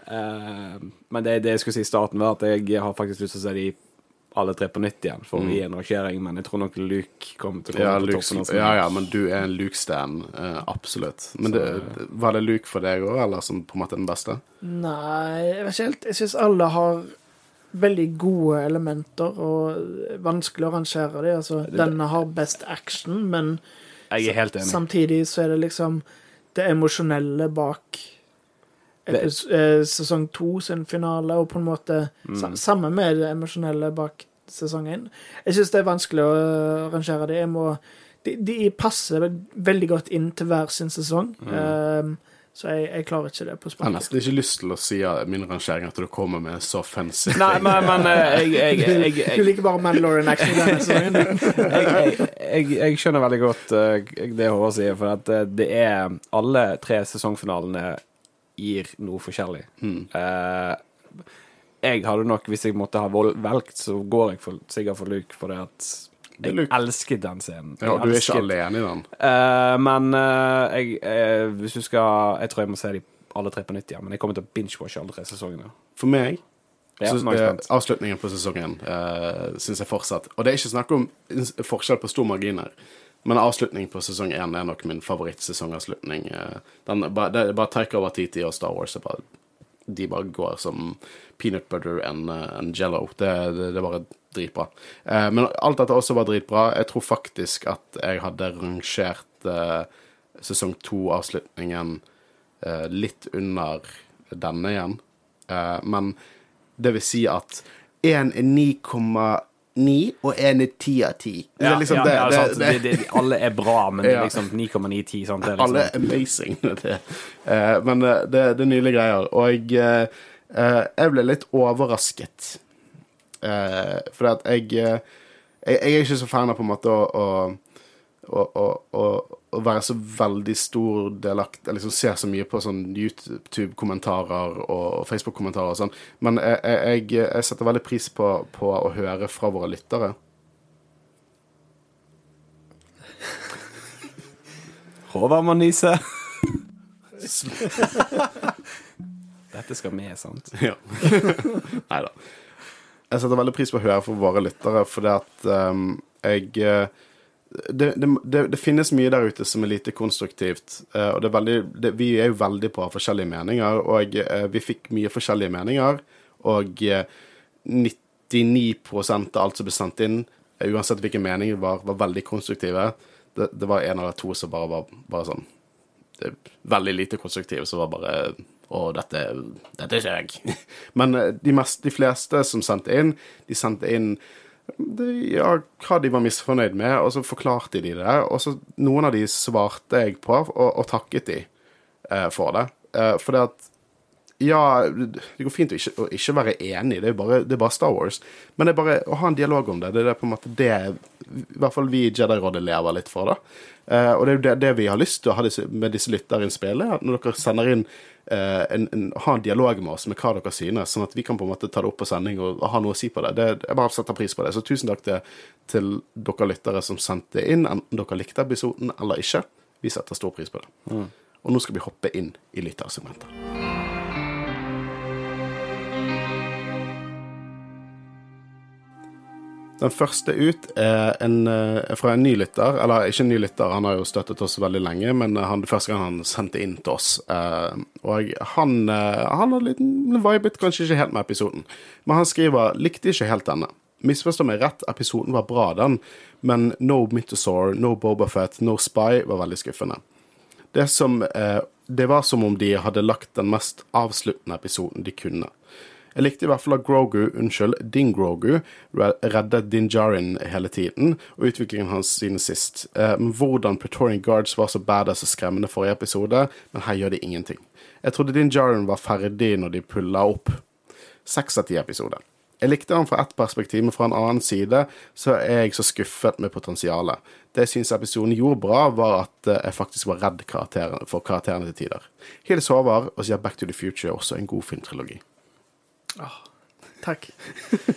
Speaker 2: Eh, men det, det jeg skulle si i starten, var at jeg har faktisk lyst til å se de alle tre på nytt igjen for å gi en rangering, men jeg tror nok Luke kommer til å komme
Speaker 1: Ja,
Speaker 2: på
Speaker 1: Luke,
Speaker 2: toppen.
Speaker 1: ja, ja, men du er en Luke-stan. Uh, absolutt. Men det, var det Luke for deg òg, eller som på en måte den beste?
Speaker 3: Nei, jeg vet ikke helt. Jeg syns alle har veldig gode elementer, og vanskelig å rangere dem. Altså, denne har best action, men
Speaker 2: Jeg er helt enig.
Speaker 3: samtidig så er det liksom det emosjonelle bak sesong to sin finale, og på en måte
Speaker 2: Mm.
Speaker 3: Samme med det emosjonelle bak sesong én. Jeg syns det er vanskelig å eh, rangere det. Jeg må, de, de passer veldig godt inn til hver sin sesong,
Speaker 2: Mm.
Speaker 3: eh, så jeg, jeg klarer ikke det på
Speaker 1: Jeg har nesten ikke lyst til å si av min rangering at du kommer med så fancy
Speaker 2: Nei, men, men eh, jeg, *laughs* jeg, jeg, jeg,
Speaker 3: Du liker bare Mandalorian action denne sesongen. *laughs*
Speaker 2: jeg, jeg, jeg, jeg skjønner veldig godt eh, det Håvard sier, for at eh, det er Alle tre sesongfinalene gir noe forskjellig.
Speaker 1: Mm.
Speaker 2: Eh, jeg hadde nok, hvis jeg måtte ha valgt, så går jeg for, sikkert for Luke, for det at jeg elsket den scenen.
Speaker 1: Ja, du er ikke alene i den.
Speaker 2: Eh, men eh, jeg, eh, hvis du skal Jeg tror jeg må se de alle tre på nytt igjen, men jeg kommer til å binge-watche alle tre sesongene.
Speaker 1: For meg
Speaker 2: Ja,
Speaker 1: så,
Speaker 2: jeg
Speaker 1: avslutningen på sesongen uh, syns jeg fortsatt Og det er ikke snakk om forskjell på stor margin her. Men avslutningen på sesong én er nok min favorittsesongavslutning. Eh, den, det er bare Taika Waititi og Star Wars. bare, de bare går som peanut butter and, uh, and jello. Det, det, det er bare dritbra. Eh, men alt dette også var dritbra. Jeg tror faktisk at jeg hadde rangert eh, sesong to-avslutningen eh, litt under denne igjen. Eh, men det vil si at én er 9,9, og én er 10 av 10. Det er liksom
Speaker 2: ja,
Speaker 1: det,
Speaker 2: ja,
Speaker 1: det-
Speaker 2: alle er bra, men *laughs* det er liksom 9,910. Sant? Det er liksom,
Speaker 1: Alle er amazing. Det. Uh, men eh, det, det er nydelige greier. Og uh, jeg ble litt overrasket. Uh, fordi at jeg, jeg Jeg er ikke så fan av på en måte å, å, å, å, å, være så veldig stor delakt Liksom se så mye på sånn YouTube-kommentarer og Facebook-kommentarer og sånn. Men jeg, jeg, jeg setter veldig pris på, på å høre fra våre lyttere.
Speaker 2: Håvard må nyse. *laughs* Dette skal med, sant?
Speaker 1: Ja. *laughs* Nei da. Jeg setter veldig pris på å høre fra våre lyttere, fordi at um, jeg eh, det, det, det, finnes mye der ute som er lite konstruktivt. eh, og det er veldig, det, vi er jo veldig på forskjellige meninger, og eh, vi fikk mye forskjellige meninger. Og eh, 99 av alt som ble sendt inn, eh, uansett hvilken mening det var, var veldig konstruktive. Det, det var en eller to som bare var bare sånn veldig lite konstruktive, som var bare Å, dette, dette er ikke jeg. *laughs* Men eh, de, mest, de fleste som sendte inn, de sendte inn ja, hva de var misfornøyd med, og så forklarte de det. Og så noen av de svarte jeg på, og, og takket de eh, for det. Eh, for det at ja, det går fint å ikke, å ikke være enig, det er, bare, det er bare Star Wars. Men det er bare å ha en dialog om det. Det er det på en måte det i hvert fall vi i Jedi-rådet lever litt for. da. Eh, og det er jo det, det vi har lyst til å ha disse, med disse lytterinnspillene. Når dere sender inn en, en, ha en dialog med oss med hva dere synes, sånn at vi kan på en måte ta det opp på sending og, ha noe å si på det. det. Jeg bare setter pris på det. Så tusen takk til, til dere lyttere som sendte inn, enten dere likte episoden eller ikke. Vi setter stor pris på det. Og nå skal vi hoppe inn i lyttersegmentet. Den første ut er en, eh, fra en ny lytter. Eller ikke en ny lytter, han har jo støttet oss veldig lenge, men han, det første gang han sendte inn til oss. Eh, og han, eh, han har vibet kanskje ikke helt med episoden, men han skriver 'likte ikke helt denne'. Misforstå meg rett, episoden var bra, den, men no Mythosaur, no Bobafett, no Spy var veldig skuffende. Det, som, eh, det var som om de hadde lagt den mest avsluttende episoden de kunne. Jeg likte i hvert fall at Grogu, unnskyld, Din Grogu, re- reddet Din Djarin hele tiden, og utviklingen hans siden sist. Eh, men hvordan Praetorian Guards var så badass og skremmende forrige episode, men her gjør de ingenting. Jeg trodde Din Djarin var ferdig når de pulla opp. Seks av ti episoder. Jeg likte han fra ett perspektiv, men fra en annen side så er jeg så skuffet med potensialet. Det jeg syns episoden gjorde bra, var at eh, jeg faktisk var redd karakteren, for karakterene til tider. Hils Håvard og sier Back to the Future er også en god filmtrilogi.
Speaker 3: Takk.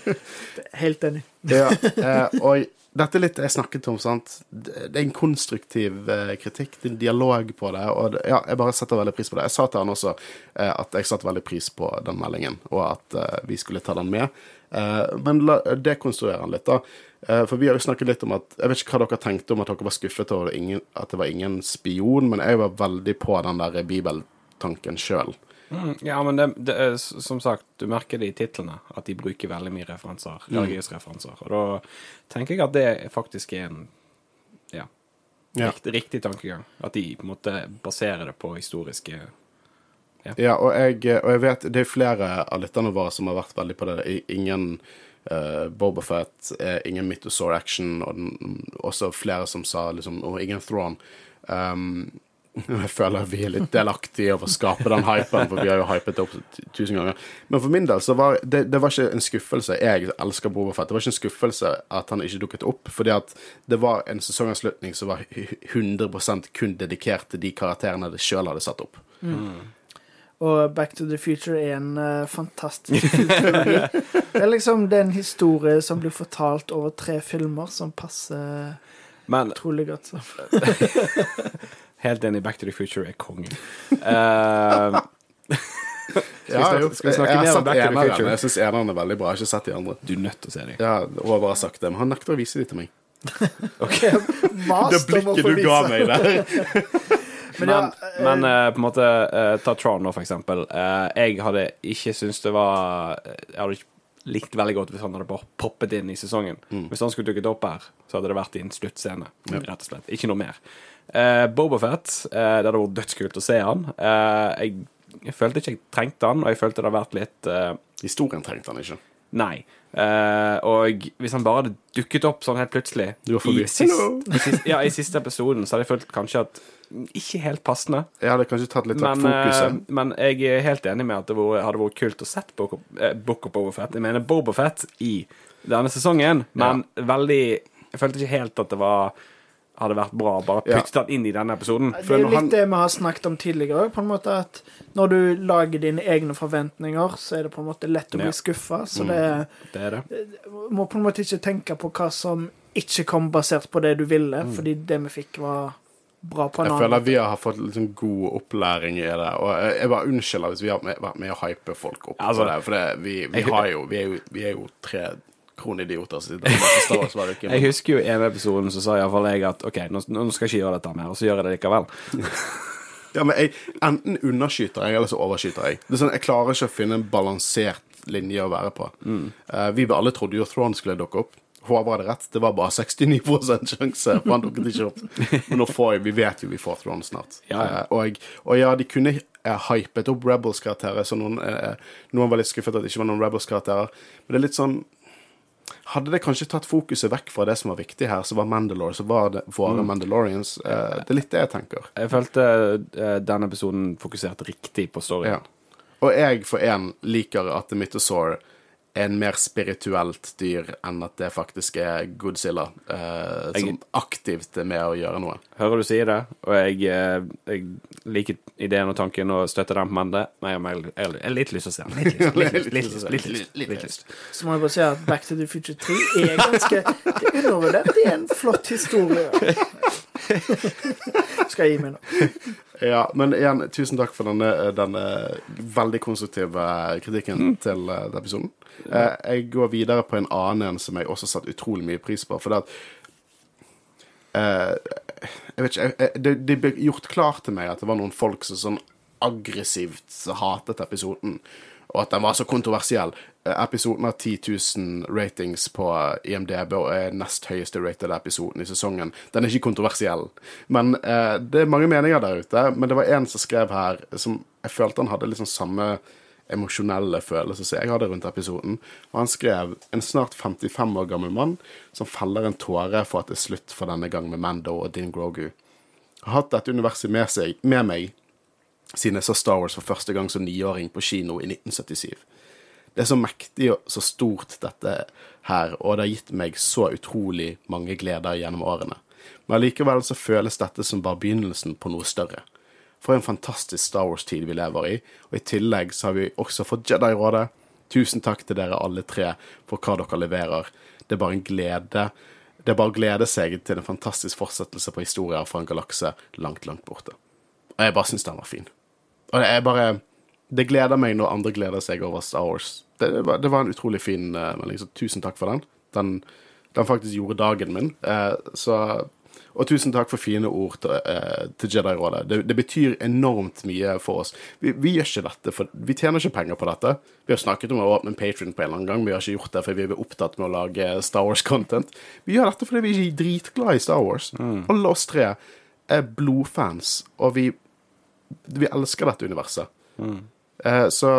Speaker 3: *laughs* Helt enig.
Speaker 1: Ja, eh, og dette er litt jeg snakket om, sant. Det er en konstruktiv eh, kritikk, det er en dialog på det, og ja, jeg bare setter veldig pris på det. Jeg sa til han også eh, at jeg satte veldig pris på den meldingen, og at vi skulle ta den med. Men la, dekonstruere den litt, da. For vi har jo snakket litt om at Jeg vet ikke hva dere tenkte om at dere var skuffet over at det var ingen spion, men jeg var veldig på den der bibeltanken sjøl.
Speaker 2: Ja, men det, det er som sagt, du merker det i titlene, at de bruker veldig mye referanser, religiøse referanser. Og da tenker jeg at det faktisk er en ja,
Speaker 1: Ja.
Speaker 2: riktig, tankegang. At de på en måte baserer det på historiske
Speaker 1: Ja, og jeg, og jeg vet det er flere av lytterne våre som har vært veldig på det. Ingen uh, Bobafett, uh, ingen Mythosaur Action, og den, også flere som sa liksom Og ingen Thrawn. Um, *laughs* jeg føler vi er litt delaktige over å skape den hypen, for vi har jo hypet det opp tusen ganger. Men for min del så var det, det var ikke en skuffelse. Jeg elsker Bobafett. Det var ikke en skuffelse at han ikke dukket opp, fordi at det var en sesongavslutning som var hu- 100 kun dedikert til de karakterene det sjøl hadde satt opp.
Speaker 3: Og Back to the Future er en uh, fantastisk *laughs* filmtrilogi. Det er liksom det er en historie som blir fortalt over tre filmer, som passer
Speaker 2: Men
Speaker 3: utrolig godt. sammen. *laughs*
Speaker 2: helt enig, Back to the Future er kongen. skal, *laughs* *laughs*
Speaker 1: Ja,
Speaker 2: snakke- skal vi snakke mer om Back to the. Future?
Speaker 1: Jeg syns eneren er veldig bra. Jeg har ikke sett de andre.
Speaker 2: du er nødt til å se dem.
Speaker 1: Ja, og har sagt det, men han nekter å vise dem til meg. *laughs*
Speaker 3: Okay. det blikket du ga
Speaker 1: meg der.
Speaker 3: Men
Speaker 2: Men,
Speaker 3: ja, eh,
Speaker 2: men uh, på en måte uh, Ta Tron nå, for eksempel. Uh, jeg hadde ikke syntes det var Jeg hadde ikke likt veldig godt hvis han hadde bare poppet inn i sesongen. Hvis han skulle dukket opp her, så hadde det vært i en sluttscene. Rett og slett. Ikke noe mer. Uh, Bobafett, uh, det hadde vært dødskult å se han. Uh, jeg, jeg følte ikke jeg trengte han, og jeg følte det hadde vært litt eh,
Speaker 1: Historien trengte han ikke.
Speaker 2: Nei. Eh, og hvis han bare hadde dukket opp sånn helt plutselig
Speaker 1: Du var forbi.
Speaker 2: i, sist, i, sist, ja, I siste episoden, så hadde jeg følt kanskje at Ikke helt passende.
Speaker 1: Jeg hadde kanskje tatt litt
Speaker 2: Men,
Speaker 1: fokuset.
Speaker 2: men jeg er helt enig med at det hadde vært kult å sett Book of, eh, Book of Bobafett. Jeg mener Bobofet i denne sesongen, men veldig Jeg følte ikke helt at det var hadde vært bra å bare
Speaker 1: Ja.
Speaker 2: putte den inn i denne episoden.
Speaker 3: Det er jo litt
Speaker 1: han-
Speaker 3: det vi har snakket om tidligere òg, på en måte at når du lager dine egne forventninger, så er det på en måte lett å bli
Speaker 2: Ja.
Speaker 3: skuffa. Så
Speaker 1: Mm.
Speaker 3: det
Speaker 2: Det er det.
Speaker 3: må på en måte ikke tenke på hva som ikke kom basert på det du ville,
Speaker 1: Mm.
Speaker 3: fordi det vi fikk, var bra på en
Speaker 1: Jeg
Speaker 3: annen
Speaker 1: føler vi har fått sånn god opplæring i det. Og jeg jeg bare unnskylder hvis vi har vært med å hype folk opp
Speaker 2: Altså,
Speaker 1: det. For det, vi, vi, har jo, vi, er jo, vi er jo tre kronidioter som sitter og.
Speaker 2: Jeg husker jo EV-episoden, episode så sa iallfall jeg at OK, nå, nå skal jeg ikke gjøre dette mer, og så gjør jeg det likevel. *laughs*
Speaker 1: Ja, men jeg, enten underskyter jeg, eller så overskyter jeg. Det er sånn, Jeg klarer ikke å finne en balansert linje å være på. Eh, vi alle trodde jo Throne skulle dukke opp. Håvard hadde rett. Det var bare 69 sjanse, for han dukket ikke opp. Men nå får jeg, vi vet jo vi får Throne snart. *laughs*
Speaker 2: Ja, ja.
Speaker 1: Uh, og, og ja, de kunne eh, hypet opp Rebels-karakterer, så noen, uh, noen var litt skuffet at det ikke var noen Rebels-karakterer. Men det er litt sånn hadde det kanskje tatt fokuset vekk fra det som var viktig her, som var Mandalore, så var det våre Mandalorians. Eh, det er litt det jeg tenker.
Speaker 2: Jeg følte eh, denne episoden fokuserte riktig på storyen.
Speaker 1: Ja. Og jeg for en liker at The Mythosaur en mer spirituelt dyr enn at det faktisk er Godzilla eh, som
Speaker 2: Jeg-
Speaker 1: aktivt er med å gjøre noe.
Speaker 2: Hører du sier det, og jeg, eh, jeg liker ideen og tanken og støtter den, men det jeg har litt lyst til å se den. Litt lyst, litt litt litt litt lyst.
Speaker 3: Så må jeg bare si at Back to the Future 3 er ganske det er undervurdert. Det er en flott historie. *laughs* Skal jeg gi meg nå.
Speaker 1: Ja, men igjen, tusen takk for denne, denne veldig konstruktive kritikken til eh, denne episoden. Eh, Jeg går videre på en annen en som jeg også satte utrolig mye pris på. For det at eh, Jeg vet ikke Det, det ble gjort klart til meg at det var noen folk som sånn aggressivt hatet episoden. Og at den var så kontroversiell. Eh, Episoden har 10 000 ratings på IMDb og er nest høyeste rated episoden i sesongen. Den er ikke kontroversiell. Men eh, det er mange meninger der ute. Men det var en som skrev her som jeg følte han hadde liksom samme emosjonelle følelse som jeg hadde rundt episoden. Og han skrev en snart 55 år gammel mann som feller en tåre for at det er slutt for denne gang med Mando og Din Grogu. Har hatt dette universet med, seg, med meg siden jeg så Star Wars for første gang som niåring på kino i 1977. Det er så mektig og så stort dette her, og det har gitt meg så utrolig mange gleder gjennom årene. Men allikevel så føles dette som bare begynnelsen på noe større. For en fantastisk Star Wars-tid vi lever i, og i tillegg så har vi også fått Jedi-rådet. Tusen takk til dere alle tre for hva dere leverer. Det er bare en glede. Det er bare å glede seg til en fantastisk fortsettelse på historier fra en galakse langt, langt borte. Og jeg bare syns den var fin. Og det er bare Det gleder meg når andre gleder seg over Star Wars. Det, det, var, det var en utrolig fin uh, melding, så tusen takk for den. Den, den faktisk gjorde dagen min. Uh, så Og tusen takk for fine ord til, uh, til Jedi-rådet. Det, det betyr enormt mye for oss. Vi, vi gjør ikke dette, for vi tjener ikke penger på dette. Vi har snakket om å åpne en Patrion på en eller annen gang, vi har ikke gjort det fordi vi er opptatt med å lage Star Wars-content. Vi gjør dette fordi vi er dritglade i Star Wars. Alle oss tre er blodfans, og vi, vi elsker dette universet. Eh, så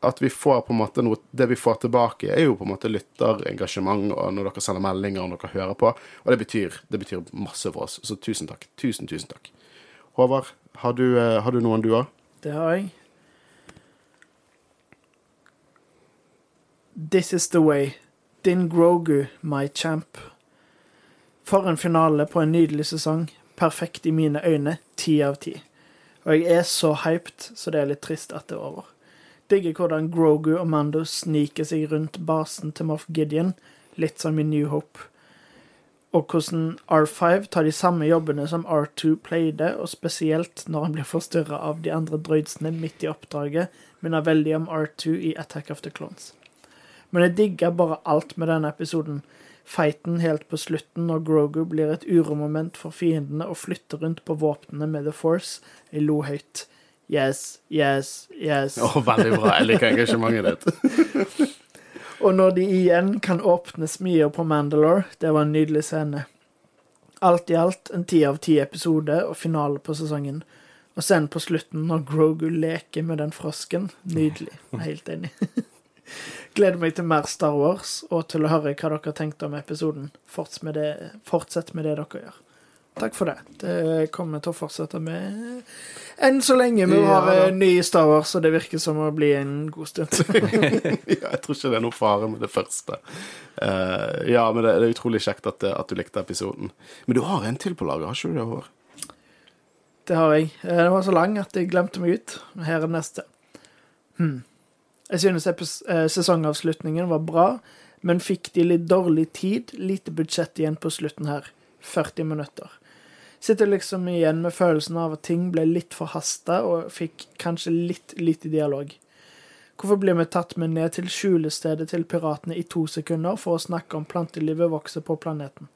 Speaker 1: at vi får på en måte noe Det vi får tilbake, er jo på en måte lytterengasjement, og når dere sender meldinger og når dere hører på. Og det betyr, det betyr masse for oss. Så tusen takk. Tusen, tusen takk. Håvard, har du, eh, har du noen du òg?
Speaker 3: Det har jeg. This is the way. Din Grogu, my champ. For en finale på en nydelig sesong. Perfekt i mine øyne. Ti av ti. Og jeg er så hyped, så det er litt trist at det er over. Digger hvordan Grogu og Mando sniker seg rundt basen til Moff Gideon, litt som i New Hope. Og hvordan R5 tar de samme jobbene som R2 pleide, og spesielt når han blir forstyrra av de andre droidsene midt i oppdraget, minner veldig om R2 i Attack of the Clones. Men jeg digger bare alt med denne episoden. Fighten helt på slutten når Grogu blir et uromoment for fiendene og flytter rundt på våpnene med The Force. Jeg lo høyt. Yes, yes, yes.
Speaker 1: Oh, veldig bra. Jeg liker engasjementet ditt. *laughs*
Speaker 3: Og når de igjen kan åpne smier på Mandalore, det var en nydelig scene. Alt i alt en ti av ti episode og finale på sesongen. Og sen på slutten, når Grogu leker med den frosken. Nydelig. Helt enig. *laughs* Gleder meg til mer Star Wars, og til å høre hva dere tenkte om episoden. Fortsett med det, fortsett med det dere gjør. Takk for det. Det kommer til å fortsette med enn så lenge vi
Speaker 1: Ja,
Speaker 3: har
Speaker 1: da.
Speaker 3: eh, ny Star Wars, og det virker som å bli en god stund. *laughs*
Speaker 1: ja, jeg tror ikke det er noe fare med det første. Uh, ja, men det, det er utrolig kjekt at, at du likte episoden. Men du har en til på lager, har ikke du det, Håvard?
Speaker 3: Det har jeg. Eh, Den var så lang at jeg glemte meg ut. Her er neste. Hmm. Jeg synes eh, sesongavslutningen var bra, men fikk de litt dårlig tid, lite budsjett igjen på slutten her. 40 minutter. Sitter liksom igjen med følelsen av at ting ble litt forhasta, og fikk kanskje litt lite dialog. Hvorfor blir vi tatt med ned til skjulestedet til piratene i to sekunder for å snakke om plantelivet vokser på planeten?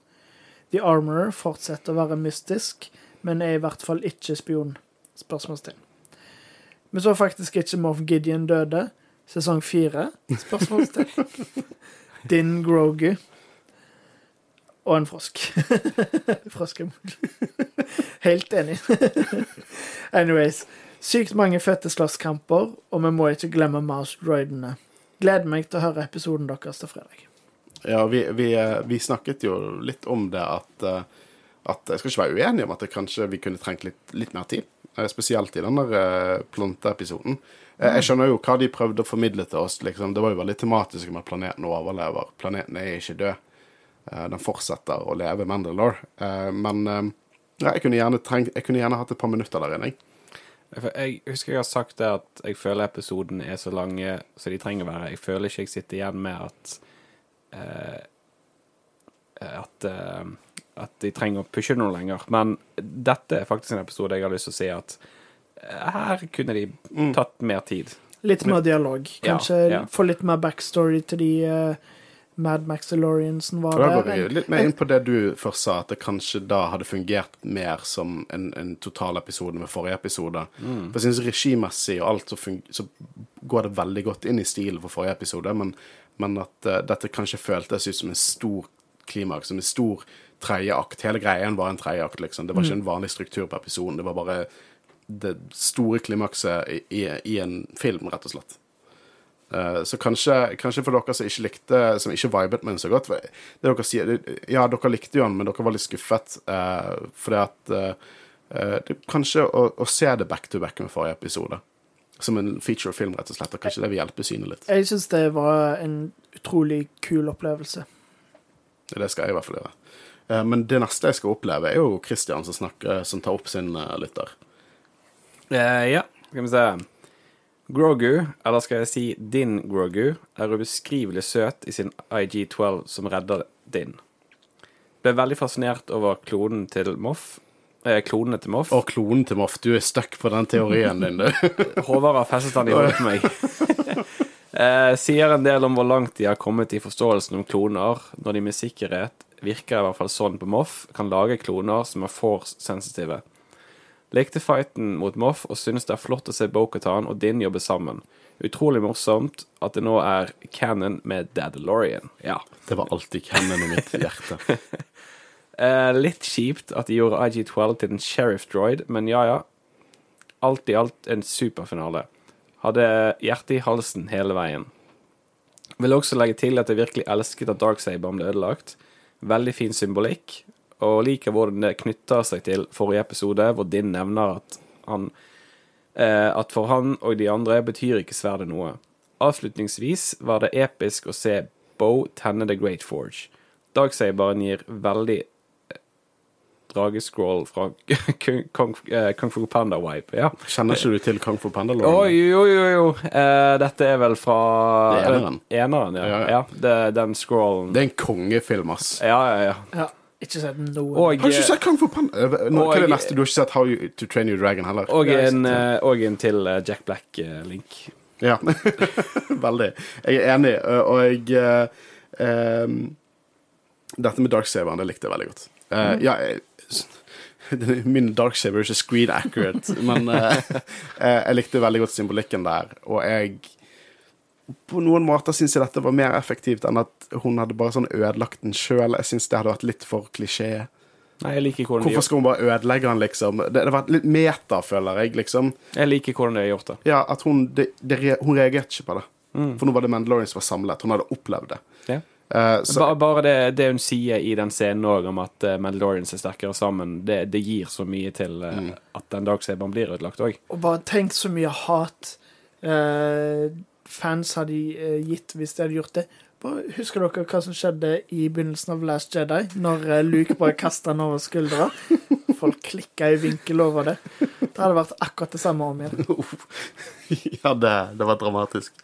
Speaker 3: The Armorer fortsetter å være mystisk, men er i hvert fall ikke spion. Spørsmålstegn. Vi så faktisk ikke Moff Gideon døde. Sesong fire? Spørsmålstegn. *laughs* Din Grogu. Og en frosk. *laughs* Froskemoji. Helt enig. *laughs* Anyways. Sykt mange fette slåsskamper, og vi må ikke glemme mouse-droidene. Gleder meg til å høre episoden deres til fredag.
Speaker 1: Ja, vi, vi, eh, vi snakket jo litt om det at, eh, at Jeg skal ikke være uenig om at kanskje vi kunne trengt litt, litt mer tid. eh, Spesielt i den der episoden planteepisoden. Eh, Jeg skjønner jo hva de prøvde å formidle til oss. Liksom. Det var jo veldig tematisk med at planeten overlever. Planeten er ikke død. Eh, Den fortsetter å leve Mandalore. Eh, Men ja, jeg, kunne gjerne jeg kunne gjerne hatt et par minutter der inne. jeg.
Speaker 2: Husker jeg har sagt det at jeg føler episoden er så lange som de trenger å være. Jeg føler ikke jeg sitter igjen med at uh, At uh, at de trenger å pushe noe lenger. Men dette er faktisk en episode jeg har lyst til å si at her kunne de tatt mer tid.
Speaker 3: Litt mer dialog. Kanskje
Speaker 2: ja.
Speaker 3: få litt mer backstory til de uh, Mad Maxiloriansen var
Speaker 1: Og da går
Speaker 3: der.
Speaker 1: vi litt mer inn på det du først sa, at det kanskje da hadde fungert mer som en, en totalepisode med forrige episode. For jeg synes regimessig og alt så, fung- så går det veldig godt inn i stilen for forrige episode, men, men at uh, dette kanskje føltes ut som en stor klimaks, som en stor tredje akt. Hele greien var en tredje akt, liksom. Det var ikke en vanlig struktur på episoden. Det var bare det store klimakset i, i, i en film, rett og slett. Eh, Så kanskje, kanskje for dere som ikke likte Som ikke vibet med den så godt det dere sier, det- Ja, dere likte jo den, men dere var litt skuffet. Uh, fordi at eh, eh, det, Kanskje å, å se det back to back med forrige episode, som en feature-film, rett og slett, og kanskje det vil hjelpe synet litt.
Speaker 3: Jeg syns det var en utrolig kul opplevelse.
Speaker 1: Det skal jeg i hvert fall gjøre. Eh, men det neste jeg skal oppleve, er jo Christian som, snakker, som tar opp sin lytter.
Speaker 2: Eh, ja, skal vi se. Grogu, eller skal jeg si din Grogu, er ubeskrivelig søt i sin IG-12 som redder din. Ble veldig fascinert over klonen til Moff. Eh, klonene til Moff.
Speaker 1: Og klonen til Moff, du er stuck på den teorien din, du. *laughs*
Speaker 2: Håvard har festet den i hodet på meg. *laughs* eh, sier en del om hvor langt de har kommet i forståelsen om kloner, når de med sikkerhet, virker i hvert fall sånn på Moff, kan lage kloner som er force-sensitive. Likte fighten mot Moff og synes det er flott å se Bo-Katan og Din jobbe sammen. Utrolig morsomt at det nå er canon med Dadalorian. Ja.
Speaker 1: Det var alltid canon i mitt hjerte. *laughs*
Speaker 2: Eh, litt kjipt at de gjorde IG-12 til en sheriff droid, men ja ja. Alt i alt en superfinale. Hadde hjertet i halsen hele veien. Vil også legge til at jeg virkelig elsket at Darksaber ble ødelagt. Veldig fin symbolikk, og liker hvordan det knytter seg til forrige episode, hvor Din nevner at han eh, At for han og de andre betyr ikke sverdet noe. Avslutningsvis var det episk å se Bo tenne The Great Forge. Darksaberen gir veldig eh, dragescroll fra *laughs* Kung, Kung, eh, Fu Panda-wipe. Ja.
Speaker 1: Kjenner ikke du til Kung Fu Panda?
Speaker 2: Å,
Speaker 1: Lauren?
Speaker 2: jo, jo, jo. Uh, dette er vel fra
Speaker 1: Det er eneren.
Speaker 2: Eneren, ja.
Speaker 1: Ja,
Speaker 2: ja,
Speaker 1: ja.
Speaker 2: det, den scrollen.
Speaker 1: Det er en kongefilm, ass.
Speaker 2: Ja, ja, ja.
Speaker 3: Ikke sett noen.
Speaker 2: Og,
Speaker 1: Har du ikke sett Kung Fu Panda? Eh, hva er det neste? Du har ikke sett How you, To Train Your Dragon heller?
Speaker 2: og, en, eh, og en til eh, Jack Black-link.
Speaker 1: Ja. *laughs* Veldig. Jeg er enig, og jeg eh, em, Dette med Darksaberen, det likte jeg veldig godt. Eh, Ja, jeg, *laughs* min Darksaber er ikke screen accurate, men eh, *laughs* eh, jeg likte veldig godt symbolikken der, og jeg på noen måter syns jeg dette var mer effektivt enn at hun hadde bare sånn ødelagt den sjøl. Jeg syns det hadde vært litt for klisjé.
Speaker 2: Nei, jeg liker hvordan
Speaker 1: Hvorfor skal hun bare ødelegge den, liksom? Det, det var litt meta, føler jeg, liksom.
Speaker 2: Jeg liker hvordan de har gjort det.
Speaker 1: Ja, at hun, det, det, hun reagerte ikke på det. For nå var det Mandalorian som var samlet. Hun hadde opplevd det.
Speaker 2: Ja.
Speaker 1: Uh, så,
Speaker 2: bare, Bare det, det hun sier i den scenen òg, om at uh, Mandalorians er sterkere sammen, det, det gir så mye til eh, at den Darksaberen blir ødelagt òg.
Speaker 3: Og bare tenk så mye hat eh, fans hadde eh, gitt hvis de hadde gjort det. Husker dere hva som skjedde i begynnelsen av Last Jedi? Når eh, Luke bare kasta den over skuldra? Folk klikka i vinkel over det. Det hadde vært akkurat det samme om igjen.
Speaker 1: ja, det, det var dramatisk.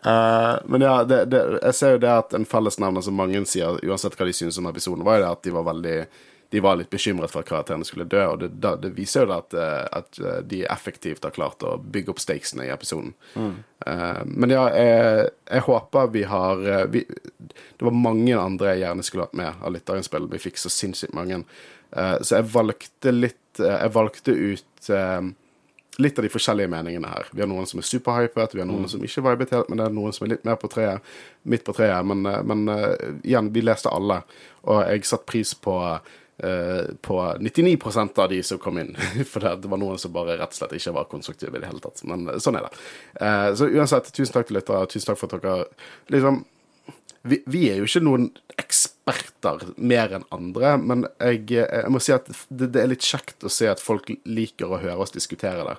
Speaker 1: Uh, men ja, det, det, jeg ser jo det at en fellesnevner som mange sier, uansett hva de synes om episoden, var jo det at de var veldig de var litt bekymret for at karakterene skulle dø, og det, det viser jo at, eh, at eh, de effektivt har klart å bygge opp stakesene i episoden. Eh, men ja, jeg, jeg håper vi har vi, Det var mange andre jeg gjerne skulle hatt med av lytterinnspill. Vi fikk så sinnssykt mange. Så jeg valgte litt Jeg valgte ut litt av de forskjellige meningene her. Vi har noen som er superhypet, vi har noen som ikke vibet helt, men det er noen som er litt mer på treet, midt på treet. Men, men igjen, vi leste alle, og jeg satte pris på på 99% av de som kom inn. *laughs* For det, det var noen som bare rett og slett ikke var konstruktive i det hele tatt. Men eh, sånn er det. Eh, så uansett, tusen takk til lyttere. Tusen takk for at dere liksom vi, vi er jo ikke noen eksperter mer enn andre, men jeg, jeg må si at det, det er litt kjekt å se at folk liker å høre oss diskutere det.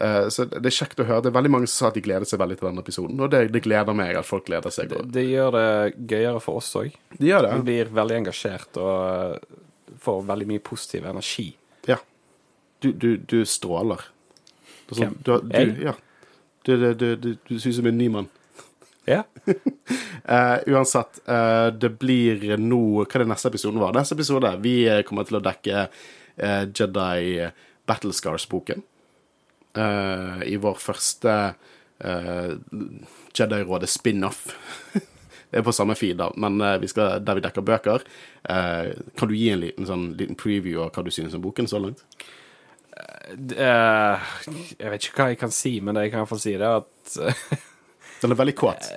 Speaker 1: Eh, så det er kjekt å høre. Det er veldig mange som sa at de gleder seg veldig til denne episoden, og det, det gleder meg at folk gleder seg.
Speaker 2: Det, det gjør det gøyere for oss òg.
Speaker 1: de.
Speaker 2: Vi blir veldig engasjert og eh, får veldig mye positiv energi.
Speaker 1: Ja. Du, du, du stråler. Er sånn,
Speaker 2: Hvem?
Speaker 1: du, du,
Speaker 2: Jeg?
Speaker 1: ja. Du, du, du, du, du ser ut som en ny mann.
Speaker 2: Ja.
Speaker 1: uh, *laughs* uansett, uh, det blir nå Hva er det neste episoden var? Neste episode Vi kommer til å dekke uh, Jedi Battlescars-boken. Eh, I vår første uh, Jedi-rådet spin-off. *laughs* Det er på samme feed, da, men eh, vi skal, der vi dekker bøker. Kan du gi en liten, sånn, liten preview av hva du synes om boken så langt?
Speaker 2: Jeg vet ikke hva jeg kan si, men det jeg kan i hvert fall si, det er at *laughs*
Speaker 1: Den er veldig kåt.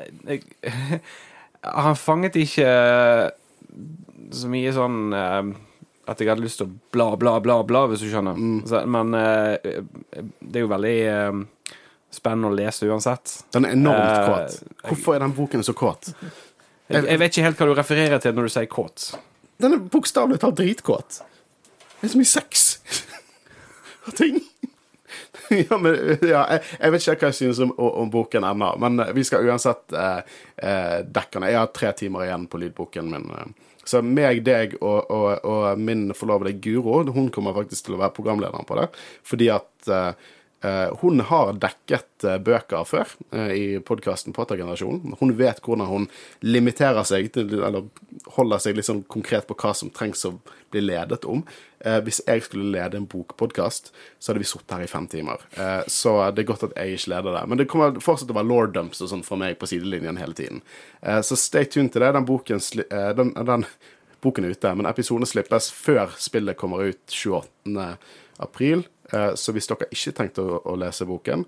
Speaker 1: *laughs*
Speaker 2: Han fanget ikke så mye sånn at jeg hadde lyst til å bla, bla, bla, bla, hvis du skjønner. Så, men uh, det er jo veldig uh, spennende å lese uansett.
Speaker 1: Den er enormt kåt. Hvorfor er den boken så kåt?
Speaker 2: Jeg, jeg vet ikke helt hva du refererer til når du sier kåt.
Speaker 1: Den er bokstavelig talt dritkåt. Det er så mye sex og ting. *laughs* ja, men, ja, jeg, jeg vet ikke hva jeg synes om, om boken ennå, men vi skal uansett eh, eh, dekke den. Jeg har tre timer igjen på lydboken min. eh. Så meg, deg og, og, og min forlovede Guro, hun kommer faktisk til å være programlederen på det. Fordi at eh, hun har dekket eh, bøker før eh, i podkasten Pottergenerasjonen. Hun vet hvordan hun limiterer seg eller holder seg litt sånn konkret på hva som trengs å bli ledet om. Eh, hvis jeg skulle lede en bokpodkast, så hadde vi sittet her i fem timer. Eh, så det er godt at jeg ikke leder det. Men det kommer fortsatt å være law dumps og sånn fra meg på sidelinjen hele tiden. Eh, så stay tuned til det. Den boken, eh, den, den boken er ute, men episoden slippes før spillet kommer ut 28. april. Eh, Så hvis dere ikke tenkte å, å lese boken,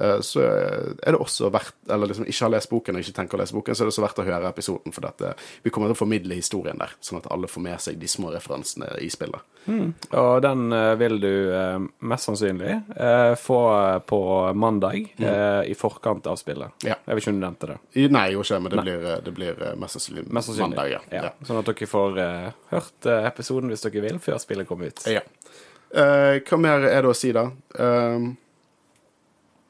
Speaker 1: eh, så er det også verdt Eller liksom ikke har lest boken og ikke tenker å lese boken, så er det også verdt å høre episoden. For dette, vi kommer til å formidle historien der, sånn at alle får med seg de små referansene i spillet.
Speaker 2: Og den eh, vil du eh, mest sannsynlig eh, få på mandag mm. i forkant av spillet.
Speaker 1: Ja.
Speaker 2: Jeg vet ikke om du nevnte det.
Speaker 1: Nei, jo ikke, men det blir, eh, det blir eh, mest sannsynlig
Speaker 2: Mest sannsynlig.
Speaker 1: mandag. Ja.
Speaker 2: Ja. Sånn at dere får eh, hørt eh, episoden hvis dere vil, før spillet kommer ut.
Speaker 1: Ja. Eh, hva mer er det å si, da? Um,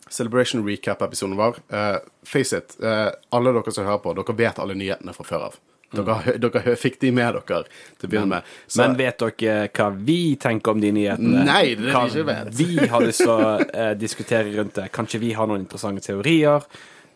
Speaker 1: Celebration recap-episoden vår. uh, face it, alle dere som hører på, dere vet alle nyhetene fra før av. Dere, mm. dere fikk de med dere til å begynne med. Så-
Speaker 2: Men vet dere hva vi tenker om de nyhetene?
Speaker 1: Nei, det er
Speaker 2: hva
Speaker 1: vi ikke vet.
Speaker 2: vi har lyst til å diskutere rundt det? Kanskje vi har noen interessante teorier?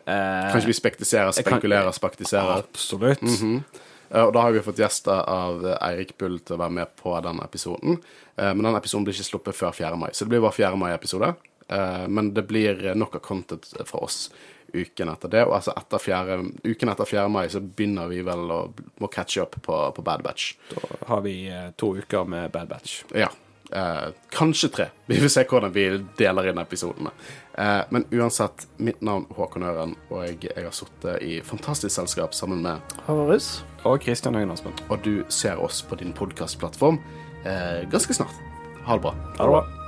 Speaker 1: Kanskje vi spektiserer,
Speaker 2: kan-
Speaker 1: spekulerer, spaktiserer.
Speaker 2: Absolutt.
Speaker 1: Eh, Og da har vi fått gjester av eh, Eirik Bull til å være med på den episoden. Eh, Men den episoden blir ikke sluppet før 4. mai, så det blir bare 4. mai-episode. Eh, Men det blir eh, nok av content fra oss uken etter det. Og altså etter 4, uken etter 4. mai så begynner vi vel å må catche up på, på Bad Batch.
Speaker 2: Da har vi eh, to uker med Bad Batch.
Speaker 1: Ja. Eh, kanskje tre. Vi vil se hvordan vi deler inn episodene. Eh, men uansett, mitt navn Håkon Øren, og jeg, jeg har sittet i fantastisk selskap sammen med
Speaker 3: Havarus.
Speaker 2: Og Kristian Høyen Aspen.
Speaker 1: og du ser oss på din podkastplattform eh, ganske snart. Ha det bra.
Speaker 2: Ha det bra.